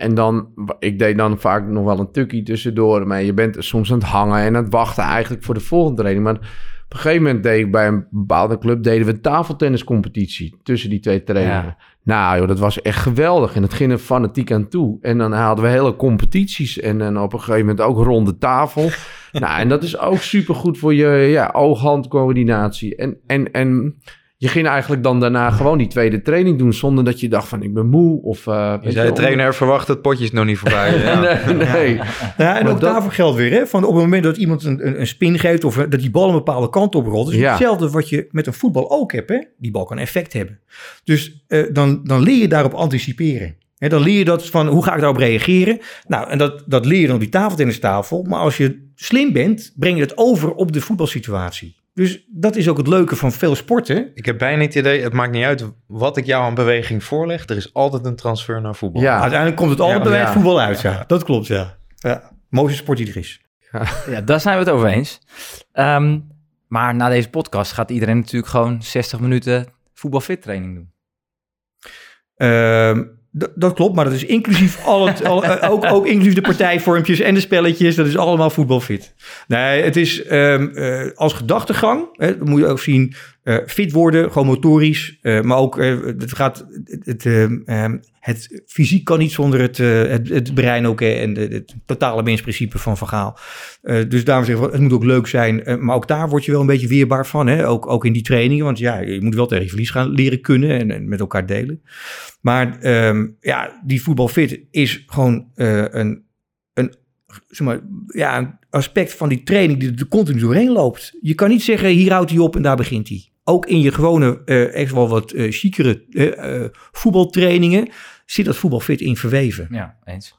En dan, ik deed dan vaak nog wel een tukkie tussendoor. Maar je bent soms aan het hangen en aan het wachten eigenlijk voor de volgende training. Maar op een gegeven moment deed ik bij een bepaalde club deden we een tafeltenniscompetitie tussen die twee trainingen. Ja. Nou joh, dat was echt geweldig. En het ging er fanatiek aan toe. En dan hadden we hele competities. En dan op een gegeven moment ook ronde tafel. *laughs* nou, en dat is ook supergoed voor je ja, oog-hand-coördinatie. En, en, en je ging eigenlijk dan daarna gewoon die tweede training doen... zonder dat je dacht van ik ben moe of... eh, Je zei, de trainer verwacht het potje is nog niet voorbij. *laughs* Ja. nee, nee. Ja, en Maar ook dat- daarvoor geldt weer, hè, van op het moment dat iemand een, een, een spin geeft of dat die bal een bepaalde kant op rolt, is Ja. hetzelfde wat je met een voetbal ook hebt. Hè? Die bal kan effect hebben. Dus eh, dan, dan leer je daarop anticiperen. Hè, dan leer je dat van hoe ga ik daarop reageren. Nou, en dat, dat leer je dan op die tafeltennistafel. Maar als je slim bent, breng je het over op de voetbalsituatie. Dus dat is ook het leuke van veel sporten. Ik heb bijna niet het idee, het maakt niet uit wat ik jou aan beweging voorleg. Er is altijd een transfer naar voetbal. Ja. Uiteindelijk komt het altijd Ja, bij ja. voetbal uit. Ja. Dat klopt, ja. ja. Mooiste sport die er is. Ja, daar zijn we het over eens. Ehm, maar na deze podcast gaat iedereen natuurlijk gewoon 60 minuten voetbalfit training doen. Ehm, dat klopt, maar dat is inclusief al het, eh, ook, ook inclusief de partijvormpjes en de spelletjes. Dat is allemaal voetbalfit. Nee, het is ehm, eh, als gedachtegang. Hè, moet je ook zien. eh, fit worden, gewoon motorisch. maar ook het gaat. Het, ehm, het fysiek kan niet zonder het, eh, het, het brein ook. hè, en de, het totale mensprincipe van Gaal. Eh, dus daarom zeggen we, het moet ook leuk zijn. eh, maar ook daar word je wel een beetje weerbaar van. Hè? Ook, ook in die trainingen. Want ja, je moet wel tegen verlies gaan leren kunnen en, en met elkaar delen. Maar ehm, ja, die voetbalfit is gewoon een, een, zeg maar, ja, een aspect van die training die er continu doorheen loopt. Je kan niet zeggen, hier houdt hij op en daar begint hij. Ook in je gewone, eh, echt wel wat eh chicere eh, eh, voetbaltrainingen, zit dat voetbalfit in verweven. Ja, eens.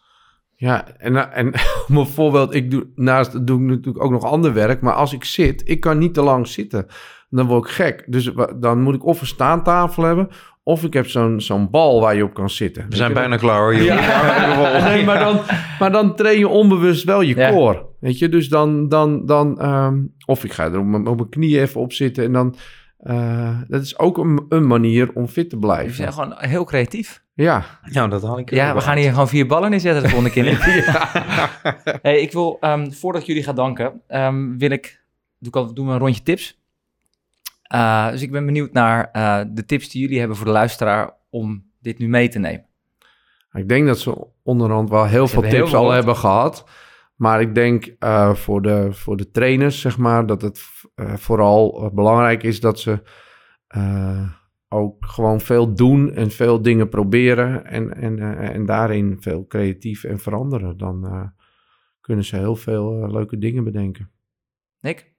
Ja, en, en *laughs* om een voorbeeld, ik doe, naast doe ik natuurlijk ook nog ander werk, maar als ik zit, ik kan niet te lang zitten. Dan word ik gek. Dus dan moet ik of een staantafel hebben, of ik heb zo'n zo'n bal waar je op kan zitten. We zijn bijna klaar hoor. Jeroen. *laughs* *laughs* Nee, maar dan, maar dan train je onbewust wel je Ja. core. Weet je, dus dan, dan, dan ehm, of ik ga er op mijn, op mijn knieën even op zitten en dan, eh, dat is ook een, een manier om fit te We blijven. zijn gewoon heel creatief. Ja, Nou, dat haal ik Ja, we gaan hier gewoon vier ballen inzetten de volgende keer. *laughs* Hey, ik wil, ehm, voordat ik jullie ga danken, ehm, wil ik, doe ik al, doen we een rondje tips. Eh, dus ik ben benieuwd naar eh, de tips die jullie hebben voor de luisteraar om dit nu mee te nemen. ik denk dat ze onderhand wel heel veel heel tips veel al hebben gehad. Maar ik denk eh, voor, de, voor de trainers, zeg maar, dat het eh, vooral eh, belangrijk is dat ze eh, ook gewoon veel doen en veel dingen proberen. En, en, eh, en daarin veel creatief en veranderen. Dan eh, kunnen ze heel veel leuke dingen bedenken. Nick?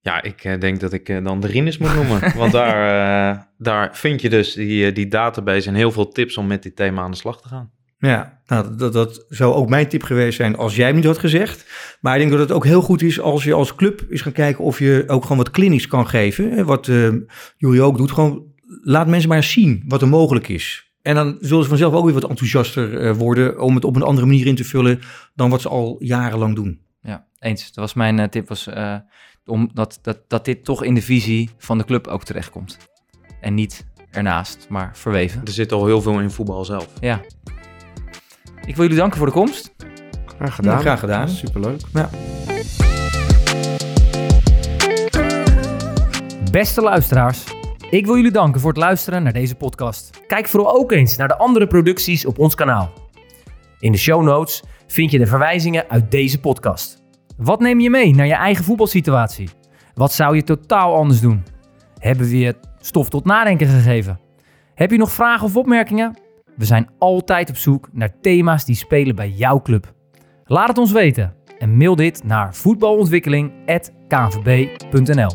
Ja, ik eh, denk dat ik eh, dan de Rinus moet noemen. *laughs* Want daar, eh, daar vind je dus die, die database en heel veel tips om met dit thema aan de slag te gaan. Ja, nou, dat, dat zou ook mijn tip geweest zijn als jij me niet had gezegd. Maar ik denk dat het ook heel goed is als je als club eens gaan kijken of je ook gewoon wat clinics kan geven. Wat eh Jury ook doet. Gewoon laat mensen maar eens zien wat er mogelijk is. En dan zullen ze vanzelf ook weer wat enthousiaster eh, worden om het op een andere manier in te vullen dan wat ze al jarenlang doen. Ja, eens. Dat was mijn eh, tip, was, eh, om dat, dat, dat dit toch in de visie van de club ook terechtkomt. En niet ernaast, maar verweven. Er zit al heel veel in voetbal zelf. Ja. Ik wil jullie danken voor de komst. Graag gedaan. graag gedaan. Superleuk. Beste luisteraars, ik wil jullie danken voor het luisteren naar deze podcast. Kijk vooral ook eens naar de andere producties op ons kanaal. In de show notes vind je de verwijzingen uit deze podcast. Wat neem je mee naar je eigen voetbalsituatie? Wat zou je totaal anders doen? Hebben we je stof tot nadenken gegeven? Heb je nog vragen of opmerkingen? We zijn altijd op zoek naar thema's die spelen bij jouw club. Laat het ons weten en mail dit naar voetbalontwikkeling.kvb.nl.